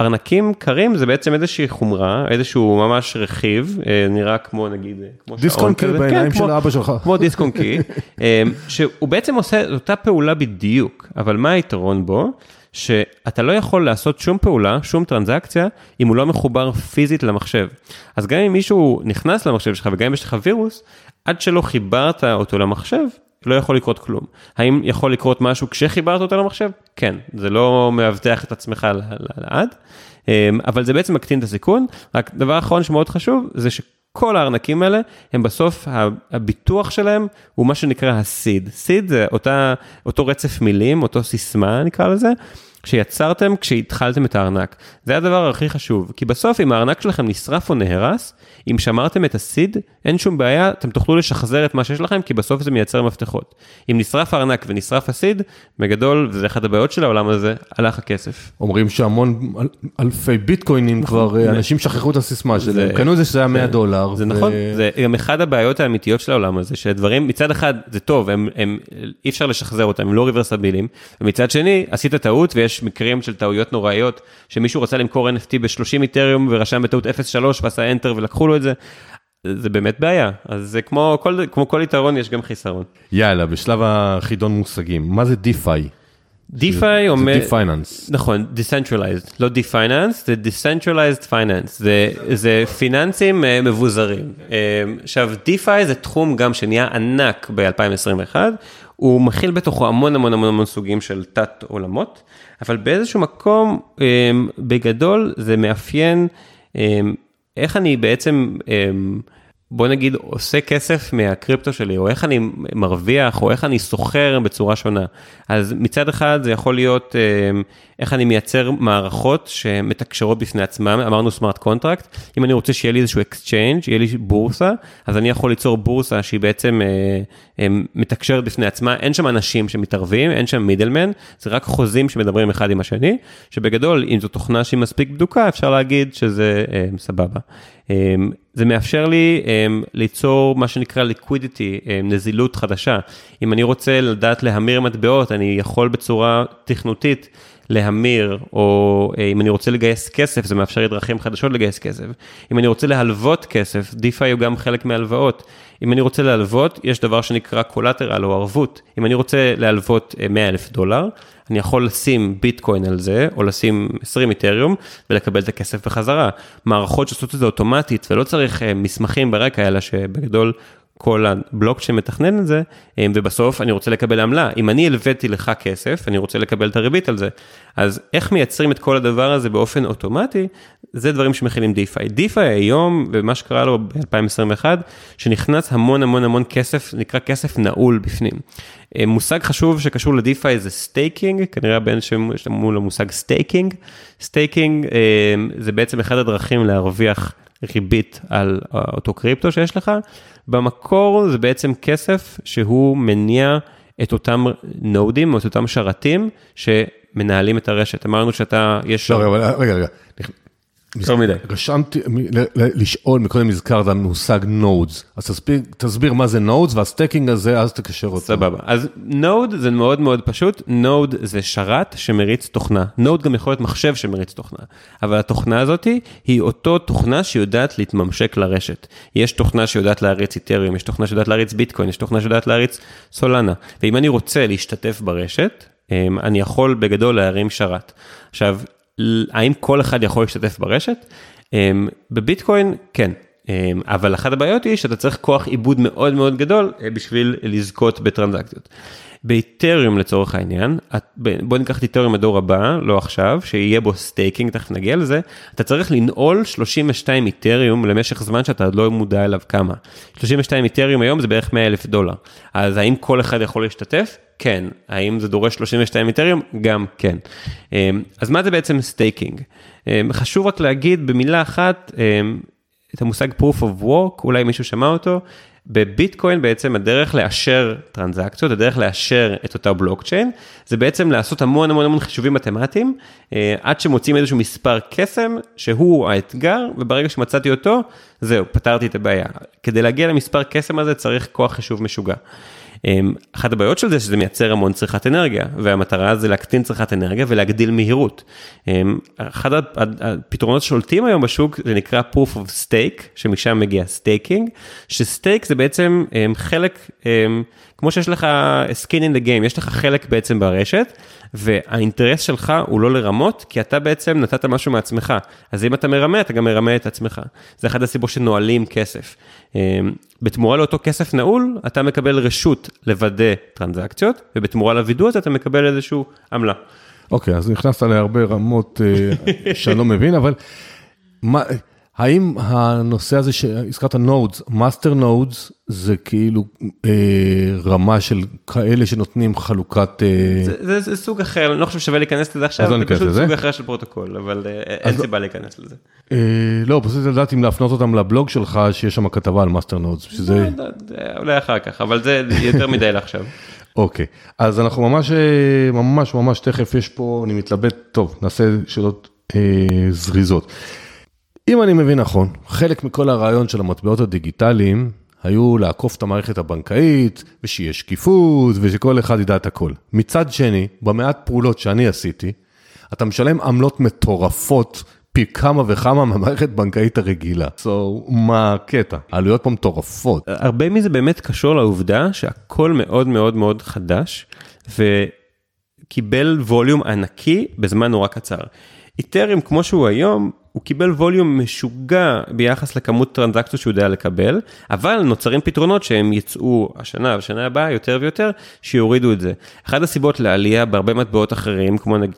ארנקים קרים זה בעצם איזושהי חומרה, איזשהו ממש רכיב, אה, נראה כמו נגיד, אה, כמו
דיסק און קי בעיניים כן, של אבא שלך.
כמו דיסק און קי, אה, שהוא בעצם עושה את אותה פעולה בדיוק, אבל מה היתרון בו? שאתה לא יכול לעשות שום פעולה, שום טרנזקציה, אם הוא לא מחובר פיזית למחשב. אז גם אם מישהו נכנס למחשב שלך וגם אם יש לך וירוס, עד שלא חיברת אותו למחשב, לא יכול לקרות כלום. האם יכול לקרות משהו כשחיברת אותו למחשב? כן, זה לא מאבטח את עצמך לעד, אמ, אבל זה בעצם מקטין את הסיכון. רק דבר אחרון שמאוד חשוב, זה שכל הארנקים האלה, הם בסוף, הביטוח שלהם הוא מה שנקרא הסיד. סיד זה אותה, אותו רצף מילים, אותו סיסמה נקרא לזה, שיצרתם כשהתחלתם את הארנק. זה הדבר הכי חשוב, כי בסוף אם הארנק שלכם נשרף או נהרס, אם שמרתם את הסיד, אין שום בעיה, אתם תוכלו לשחזר את מה שיש לכם, כי בסוף זה מייצר מפתחות. אם נשרף הארנק ונשרף הסיד, בגדול, וזה אחת הבעיות של העולם הזה, הלך הכסף.
אומרים שהמון אל, אלפי ביטקוינים נכון, כבר, אנשים שכחו את הסיסמה שלהם, קנו את זה שזה היה 100 דולר.
זה ו... נכון, זה גם אחד הבעיות האמיתיות של העולם הזה, שדברים, מצד אחד זה טוב, הם, הם, אי אפשר לשחזר אותם, הם לא ריברסבילים, ומצד שני, עשית טעות ויש מקרים של טעויות נוראיות, שמישהו רצה למכור NFT ב-30 איתריום ורשם בטעות 0.3 ועשה enter ולקחו לו את זה. זה באמת בעיה, אז זה כמו כל, כמו כל יתרון יש גם חיסרון.
יאללה, בשלב החידון מושגים, מה זה DeFi?
DeFi אומר,
זה Definance.
נכון, Decentralized, לא Definance, זה Decentralized Finance, זה, זה פיננסים uh, מבוזרים. Uh, עכשיו, DeFi זה תחום גם שנהיה ענק ב-2021, הוא מכיל בתוכו המון המון המון המון סוגים של תת עולמות, אבל באיזשהו מקום, um, בגדול, זה מאפיין um, איך אני בעצם, אמ, בוא נגיד, עושה כסף מהקריפטו שלי, או איך אני מרוויח, או איך אני סוחר בצורה שונה. אז מצד אחד זה יכול להיות אמ, איך אני מייצר מערכות שמתקשרות בפני עצמם, אמרנו smart contract, אם אני רוצה שיהיה לי איזשהו exchange, יהיה לי בורסה, אז אני יכול ליצור בורסה שהיא בעצם אה, אה, מתקשרת בפני עצמה, אין שם אנשים שמתערבים, אין שם מידלמן, זה רק חוזים שמדברים אחד עם השני, שבגדול, אם זו תוכנה שהיא מספיק בדוקה, אפשר להגיד שזה אה, סבבה. זה מאפשר לי ליצור מה שנקרא liquidity, נזילות חדשה. אם אני רוצה לדעת להמיר מטבעות, אני יכול בצורה תכנותית להמיר, או אה, אם אני רוצה לגייס כסף, זה מאפשר לי דרכים חדשות לגייס כסף. אם אני רוצה להלוות כסף, DeFi הוא גם חלק מהלוואות. אם אני רוצה להלוות, יש דבר שנקרא collateral או ערבות. אם אני רוצה להלוות 100 אה, אלף דולר, אני יכול לשים ביטקוין על זה, או לשים 20 איתריום, ולקבל את הכסף בחזרה. מערכות שעושות את זה אוטומטית, ולא צריך אה, מסמכים ברקע, אלא שבגדול כל הבלוקצ'יין מתכנן את זה, אה, ובסוף אני רוצה לקבל עמלה. אם אני הלוויתי לך כסף, אני רוצה לקבל את הריבית על זה. אז איך מייצרים את כל הדבר הזה באופן אוטומטי, זה דברים שמכילים DeFi. DeFi היום, ומה שקרה לו ב-2021, שנכנס המון המון המון כסף, נקרא כסף נעול בפנים. אה, מושג חשוב שקשור ל DeFi זה staking, כנראה בין שיש מול המושג staking. staking אה, זה בעצם אחד הדרכים להרוויח ריבית על אותו קריפטו שיש לך. במקור זה בעצם כסף שהוא מניע את אותם נודים, או את אותם שרתים שמנהלים את הרשת. אמרנו שאתה, יש...
לא, רגע, רגע, רגע.
יותר מדי.
רשמתי, לשאול, מקודם הזכרת מושג nodes, אז תסביר, תסביר מה זה nodes וה staking הזה, אז תקשר אותו.
סבבה. אז node זה מאוד מאוד פשוט, node זה שרת שמריץ תוכנה. node גם יכול להיות מחשב שמריץ תוכנה. אבל התוכנה הזאת היא אותו תוכנה שיודעת להתממשק לרשת. יש תוכנה שיודעת להריץ Ethereum, יש תוכנה שיודעת להריץ ביטקוין, יש תוכנה שיודעת להריץ Solana. ואם אני רוצה להשתתף ברשת, אמ, אני יכול בגדול להרים שרת. עכשיו, האם כל אחד יכול להשתתף ברשת? אמ, בביטקוין, כן. אמ, אבל אחת הבעיות היא שאתה צריך כוח עיבוד מאוד מאוד גדול אה, בשביל לזכות בטרנזקציות. ב Ethereum לצורך העניין, בוא ניקח את Ethereum הדור הבא, לא עכשיו, שיהיה בו staking, תכף נגיע לזה, אתה צריך לנעול 32 Ethereum למשך זמן שאתה עוד לא מודע אליו כמה. 32 Ethereum היום זה בערך 100 אלף דולר. אז האם כל אחד יכול להשתתף? כן. האם זה דורש 32 Ethereum? גם כן. אמ, אז מה זה בעצם staking? אמ, חשוב רק להגיד במילה אחת, אמ, את המושג proof of work, אולי מישהו שמע אותו, בביטקוין בעצם הדרך לאשר טרנזקציות, הדרך לאשר את אותה בלוקצ'יין, זה בעצם לעשות המון המון המון חישובים מתמטיים, אה, עד שמוצאים איזשהו מספר קסם, שהוא האתגר, וברגע שמצאתי אותו, זהו, פתרתי את הבעיה. כדי להגיע למספר קסם הזה צריך כוח חישוב משוגע. אמ, אחת הבעיות של זה שזה מייצר המון צריכת אנרגיה והמטרה זה להקטין צריכת אנרגיה ולהגדיל מהירות. אמ, אחד הפתרונות שולטים היום בשוק זה נקרא proof of stake שמשם מגיע staking ש stake זה בעצם אמ, חלק כמו שיש לך skin in the game יש לך חלק בעצם ברשת והאינטרס שלך הוא לא לרמות כי אתה בעצם נתת משהו מעצמך אז אם אתה מרמה אתה גם מרמה את עצמך זה אחד הסיבות שנועלים כסף. אמ, בתמורה לאותו כסף נעול אתה מקבל רשות לוודא טרנזקציות ובתמורה לווידוא הזה אתה מקבל איזשהו עמלה.
אוקיי, אז נכנסת להרבה רמות אה, שאני לא מבין, אבל מה, האם הנושא הזה שהזכרת nodes, master nodes, זה כאילו אה, רמה של כאלה שנותנים חלוקת... אה,
זה, זה, זה סוג אחר אני לא חושב שווה להיכנס לזה עכשיו
לא
זה פשוט
לזה?
סוג אחר של פרוטוקול אבל אה, אין סיבה להיכנס לזה.
אה, לא, פשוט לדעת אם להפנות אותם לבלוג שלך, שיש שם כתבה על master nodes, שזה...
לא אולי אחר כך אבל זה יותר מדי לעכשיו. *laughs*
אוקיי, אז אנחנו ממש, ממש, ממש תכף יש פה, אני מתלבט, טוב, נעשה שאלות אה, זריזות. אם אני מבין נכון, חלק מכל הרעיון של המטבעות הדיגיטליים היו לעקוף את המערכת הבנקאית, ושיהיה שקיפות, ושכל אחד ידע את הכל. מצד שני, במעט פעולות שאני עשיתי, אתה משלם עמלות מטורפות פי כמה וכמה מהמערכת הבנקאית הרגילה. So, מה הקטע? העלויות פה מטורפות.
הרבה מזה באמת קשור לעובדה שהכל מאוד מאוד מאוד חדש וקיבל ווליום ענקי בזמן נורא קצר. איתריום כמו שהוא היום, הוא קיבל volume משוגע ביחס לכמות טרנזקציות שהוא יודע לקבל, אבל נוצרים פתרונות שהם יצאו השנה ושנה הבאה יותר ויותר, שיורידו את זה. אחת הסיבות לעלייה בהרבה מטבעות אחרים, כמו נגיד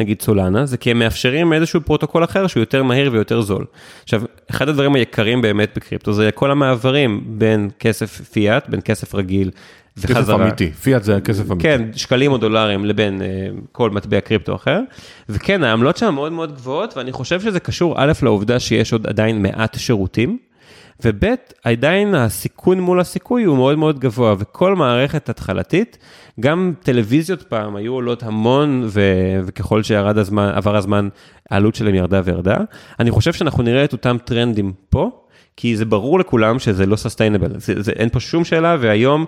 נגיד Solana, זה כי הם מאפשרים איזשהו פרוטוקול אחר שהוא יותר מהיר ויותר זול. עכשיו, אחד הדברים היקרים באמת בקריפטו זה כל המעברים בין כסף פיאט, בין כסף רגיל
כסף
וחזרה.
אמיתי, פיאט זה כסף אמיתי.
כן, שקלים או דולרים לבין אה, כל מטבע קריפטו אחר. וכן, העמלות שם מאוד מאוד גבוהות, ואני חושב שזה קשור א' לעובדה שיש עוד עדיין מעט שירותים, וב' עדיין הסיכון מול הסיכוי הוא מאוד מאוד גבוה, וכל מערכת התחלתית, גם טלוויזיות פעם היו עולות המון, ו... וככל שירד הזמן, עבר הזמן, העלות שלהם ירדה וירדה. אני חושב שאנחנו נראה את אותם טרנדים פה. כי זה ברור לכולם שזה לא סוסטיינבל, אין פה שום שאלה, והיום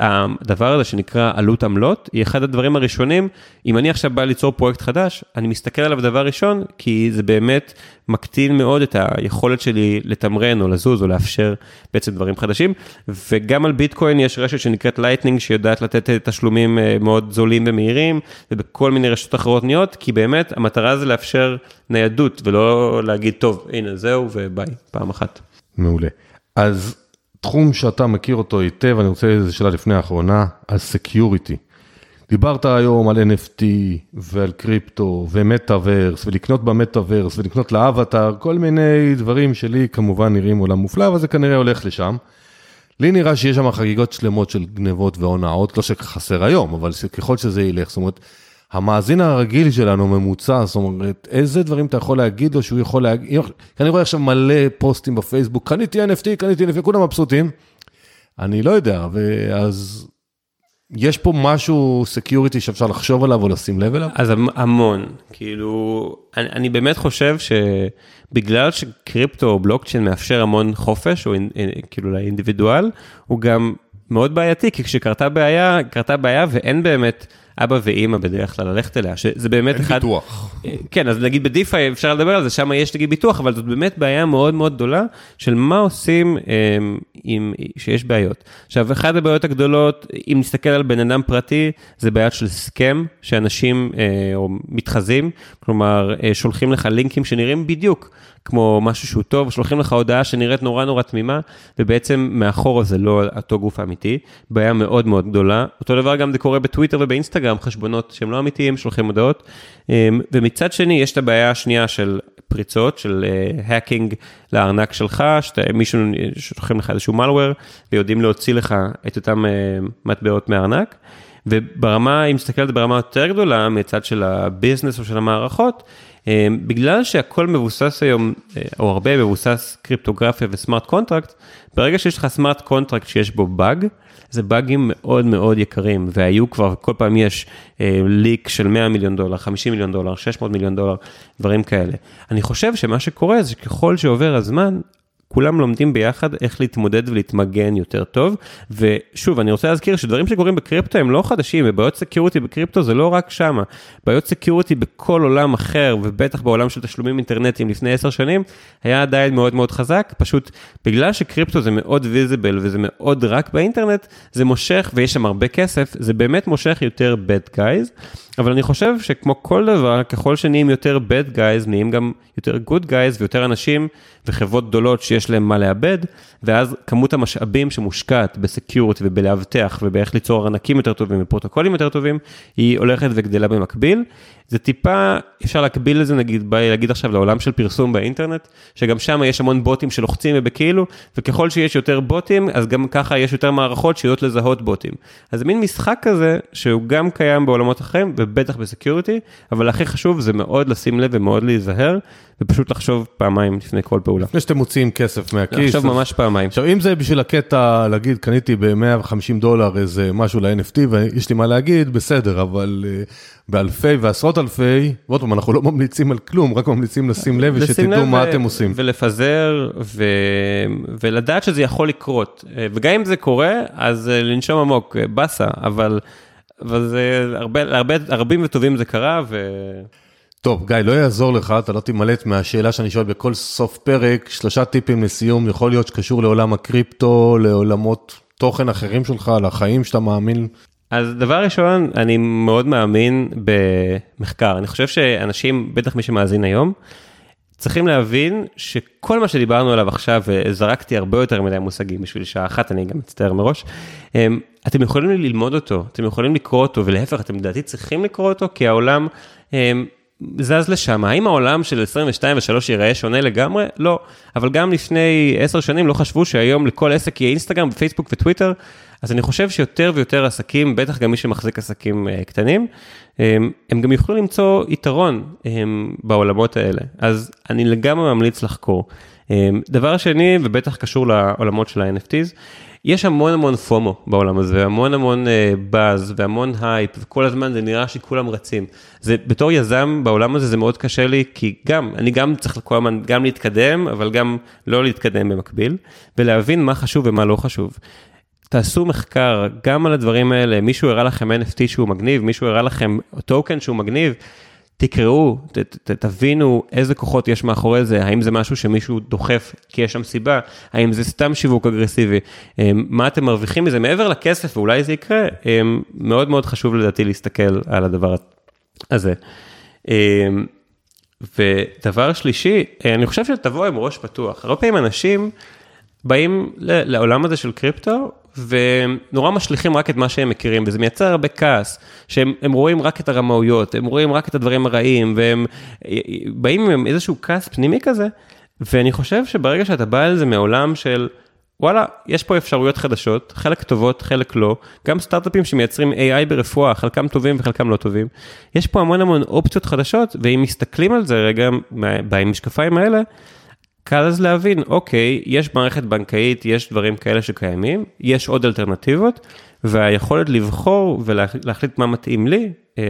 הדבר הזה שנקרא עלות עמלות, היא אחד הדברים הראשונים, אם אני עכשיו בא ליצור פרויקט חדש, אני מסתכל עליו דבר ראשון, כי זה באמת מקטין מאוד את היכולת שלי לתמרן או לזוז או לאפשר בעצם דברים חדשים, וגם על ביטקוין יש רשת שנקראת Lightning, שיודעת לתת תשלומים אה, מאוד זולים ומהירים, ובכל מיני רשתות אחרות נהיות, כי באמת המטרה זה לאפשר ניידות, ולא להגיד, טוב, הנה זהו וביי, פעם אחת.
מעולה. אז תחום שאתה מכיר אותו היטב, אני רוצה איזו שאלה לפני האחרונה, על security. דיברת היום על NFT ועל קריפטו ומטאוורס ולקנות במטאוורס ולקנות לאבטאר, כל מיני דברים שלי כמובן נראים עולם מופלא, אבל זה כנראה הולך לשם. לי נראה שיש שם חגיגות שלמות של גנבות והונאות, לא שחסר היום, אבל ככל שזה ילך, זאת אומרת, המאזין הרגיל שלנו ממוצע, זאת אומרת, איזה דברים אתה יכול להגיד לו שהוא יכול להגיד, אני רואה עכשיו מלא פוסטים בפייסבוק, קניתי NFT, קניתי NFT, כולם מבסוטים. אני לא יודע, ואז יש פה משהו security שאפשר לחשוב עליו או לשים לב אליו?
אז המ- המון, כאילו, אני, אני באמת חושב שבגלל שקריפטו או בלוקצ'יין מאפשר המון חופש, או כאילו לאינדיבידואל, הוא גם מאוד בעייתי, כי כשקרתה בעיה, קרתה בעיה ואין באמת אבא ואימא בדרך כלל ללכת אליה, שזה באמת
אין
אחד...
ביטוח.
כן, אז נגיד בדיפיי אפשר לדבר על זה, שם יש נגיד ביטוח, אבל זאת באמת בעיה מאוד מאוד גדולה של מה עושים אמ, עם, שיש בעיות. עכשיו, אחת הבעיות הגדולות, אם נסתכל על בן אדם פרטי, זה בעיה של סכם, שאנשים אה, או מתחזים, כלומר, אה, שולחים לך לינקים שנראים בדיוק כמו משהו שהוא טוב, שולחים לך הודעה שנראית נורא נורא תמימה, ובעצם מאחורה זה לא אותו גוף האמיתי, בעיה מאוד מאוד גדולה. אותו דבר גם זה קורה בטוויטר ובאינסטגרם, חשבונות שהם לא אמיתיים, שולחים הודעות. אמ, ומצד שני, יש את הבעיה השנייה של פריצות, של hacking לארנק שלך, שאתה, מישהו, שולחים לך איזשהו malware, ויודעים להוציא לך את אותם אה, מטבעות מהארנק. וברמה, אם זה ברמה יותר גדולה, מצד של ה business או של המערכות, אה, בגלל שהכל מבוסס היום, אה, או הרבה מבוסס קריפטוגרפיה ו smart contract, ברגע שיש לך smart contract שיש בו באג, זה באגים מאוד מאוד יקרים, והיו כבר, כל פעם יש אה, leak של 100 מיליון דולר, 50 מיליון דולר, 600 מיליון דולר, דברים כאלה. אני חושב שמה שקורה זה שככל שעובר הזמן, כולם לומדים ביחד איך להתמודד ולהתמגן יותר טוב. ושוב, אני רוצה להזכיר שדברים שקורים בקריפטו הם לא חדשים, ובעיות security בקריפטו זה לא רק שמה. בעיות security בכל עולם אחר, ובטח בעולם של תשלומים אינטרנטיים לפני עשר שנים, היה עדיין מאוד מאוד חזק, פשוט בגלל שקריפטו זה מאוד visible וזה מאוד רק באינטרנט, זה מושך, ויש שם הרבה כסף, זה באמת מושך יותר bad guys. אבל אני חושב שכמו כל דבר, ככל שנהיים יותר bad guys, נהיים גם יותר good guys ויותר אנשים וחברות גדולות שיש להם מה לאבד, ואז כמות המשאבים שמושקעת בסקיורטי ובלאבטח ובאיך ליצור ארנקים יותר טובים ופרוטוקולים יותר טובים, היא הולכת וגדלה במקביל. זה טיפה, אפשר להקביל לזה, נגיד, בא לי להגיד עכשיו לעולם של פרסום באינטרנט, שגם שם יש המון בוטים שלוחצים ובכאילו, וככל שיש יותר בוטים, אז גם ככה יש יותר מערכות שיודעות לזהות בוטים. אז זה מין משחק כזה, שהוא גם קיים בעולמות אחרים, ובטח בסקיוריטי, אבל הכי חשוב זה מאוד לשים לב ומאוד להיזהר, ופשוט לחשוב פעמיים לפני כל פעולה.
לפני שאתם מוציאים כסף מהכיס.
לחשוב ממש פעמיים.
עכשיו, אם זה בשביל הקטע, להגיד, קניתי ב-150 דולר איזה משהו ל-NFT ויש לי מה להגיד, בסדר, אבל uh, באלפי ועשרות אלפי, ועוד פעם, אנחנו לא ממליצים על כלום, רק ממליצים לשים לב ושתדעו מה אתם עושים.
ולפזר, ו... ולדעת שזה יכול לקרות. וגם אם זה קורה, אז אה, לנשום עמוק, אה, באסה, אבל, אבל זה הרבה, הרבה, רבים וטובים זה קרה, ו...
טוב, גיא, לא יעזור לך, אתה לא תימלט מהשאלה שאני שואל בכל סוף פרק, שלושה טיפים לסיום, יכול להיות שקשור לעולם הקריפטו, לעולמות תוכן אחרים שלך, לחיים שאתה מאמין.
אז דבר ראשון, אני מאוד מאמין במחקר. אני חושב שאנשים, בטח מי שמאזין היום, צריכים להבין שכל מה שדיברנו עליו עכשיו, וזרקתי הרבה יותר מדי מושגים בשביל שעה אחת, אני גם מצטער מראש, הם, אתם יכולים ללמוד אותו, אתם יכולים לקרוא אותו, ולהפך, אתם לדעתי צריכים לקרוא אותו, כי העולם הם, זז לשם. האם העולם של 22 ו-3 ייראה שונה לגמרי? לא. אבל גם לפני 10 שנים לא חשבו שהיום לכל עסק יהיה אינסטגרם ופייסבוק וטוויטר, אז אני חושב שיותר ויותר עסקים, בטח גם מי שמחזיק עסקים uh, קטנים, הם, הם גם יוכלו למצוא יתרון הם, בעולמות האלה. אז אני לגמרי ממליץ לחקור. דבר שני, ובטח קשור לעולמות של ה-NFTs, יש המון המון FOMO בעולם הזה, והמון המון באז, והמון הייפ, וכל הזמן זה נראה שכולם רצים. זה, בתור יזם בעולם הזה זה מאוד קשה לי, כי גם, אני גם צריך כל הזמן גם להתקדם, אבל גם לא להתקדם במקביל, ולהבין מה חשוב ומה לא חשוב. תעשו מחקר גם על הדברים האלה, מישהו הראה לכם NFT שהוא מגניב, מישהו הראה לכם טוקן שהוא מגניב, תקראו, ת, ת, תבינו איזה כוחות יש מאחורי זה, האם זה משהו שמישהו דוחף כי יש שם סיבה, האם זה סתם שיווק אגרסיבי, מה אתם מרוויחים מזה מעבר לכסף ואולי זה יקרה, מאוד מאוד חשוב לדעתי להסתכל על הדבר הזה. ודבר שלישי, אני חושב שתבוא עם ראש פתוח, הרבה פעמים אנשים באים לעולם הזה של קריפטו ונורא משליכים רק את מה שהם מכירים, וזה מייצר הרבה כעס, שהם רואים רק את הרמאויות, הם רואים רק את הדברים הרעים, והם באים עם איזשהו כעס פנימי כזה, ואני חושב שברגע שאתה בא על זה מעולם של, וואלה, יש פה אפשרויות חדשות, חלק טובות, חלק לא, גם סטארט-אפים שמייצרים AI ברפואה, חלקם טובים וחלקם לא טובים, יש פה המון המון אופציות חדשות, ואם מסתכלים על זה רגע, במשקפיים האלה, קל אז להבין, אוקיי, יש מערכת בנקאית, יש דברים כאלה שקיימים, יש עוד אלטרנטיבות, והיכולת לבחור ולהחליט מה מתאים לי אה,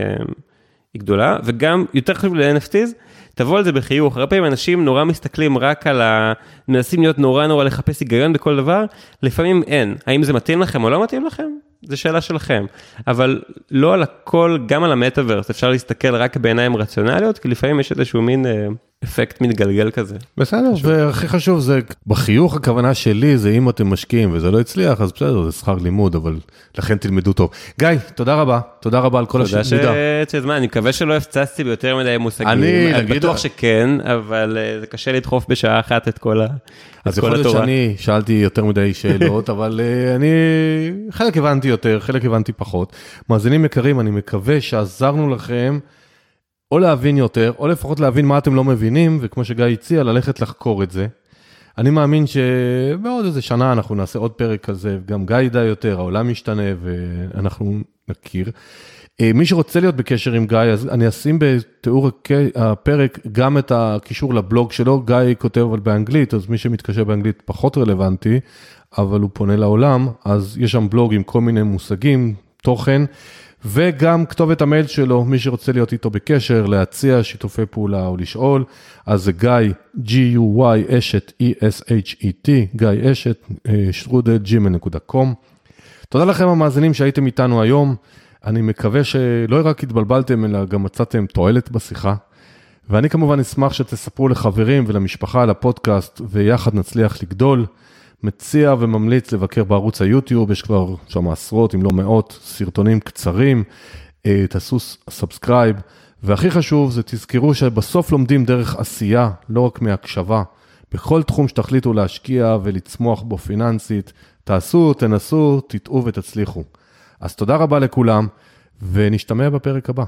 היא גדולה, וגם יותר חשוב ל-NFTs, תבוא על זה בחיוך, הרבה פעמים אנשים נורא מסתכלים רק על ה... מנסים להיות נורא נורא לחפש היגיון בכל דבר, לפעמים אין. האם זה מתאים לכם או לא מתאים לכם? זו שאלה שלכם. אבל לא על הכל, גם על המטאוורס, אפשר להסתכל רק בעיניים רציונליות, כי לפעמים יש איזשהו מין אה, אפקט מתגלגל כזה.
בסדר, והכי חשוב זה, בחיוך הכוונה שלי זה אם אתם משקיעים וזה לא הצליח, אז בסדר, זה שכר לימוד, אבל לכן תלמדו טוב. גיא, תודה רבה, תודה רבה על כל
השמידה. תודה שהזמן, אני מקווה שלא הפצצתי ביותר מדי מושגים.
אני,
אני בטוח שכן, אבל אה, זה קשה לדחוף בשעה אחת את כל התורה.
אז יכול להיות שאני שאלתי יותר מדי שאלות, *laughs* אבל אה, אני, חלק הבנתי יותר, חלק הבנתי פחות. מאזינים יקרים, אני מקווה שעזרנו לכם. או להבין יותר, או לפחות להבין מה אתם לא מבינים, וכמו שגיא הציע, ללכת לחקור את זה. אני מאמין שבעוד איזה שנה אנחנו נעשה עוד פרק כזה, גם גיא ידע יותר, העולם ישתנה ואנחנו נכיר. אה, מי שרוצה להיות בקשר עם גיא, אז אני אשים בתיאור הפרק גם את הקישור לבלוג שלו, גיא כותב אבל באנגלית, אז מי שמתקשר באנגלית פחות רלוונטי, אבל הוא פונה לעולם, אז יש שם בלוג עם כל מיני מושגים, תוכן. וגם כתובת המייל שלו, מי שרוצה להיות איתו בקשר, להציע שיתופי פעולה או לשאול, אז זה גיא, G-U-Y, אשת, E-S-H-E-T, גיא אשת, אה, שטרודל, gmail.com. תודה לכם המאזינים שהייתם איתנו היום. אני מקווה שלא רק התבלבלתם, אלא גם מצאתם תועלת בשיחה. ואני כמובן אשמח שתספרו לחברים ולמשפחה על הפודקאסט, ויחד נצליח לגדול. מציע וממליץ לבקר בערוץ היוטיוב, יש כבר שם עשרות אם לא מאות סרטונים קצרים, אה, תעשו subscribe, והכי חשוב זה תזכרו שבסוף לומדים דרך עשייה, לא רק מהקשבה. בכל תחום שתחליטו להשקיע ולצמוח בו פיננסית, תעשו, תנסו, תטעו ותצליחו. אז תודה רבה לכולם, ונשתמע בפרק הבא.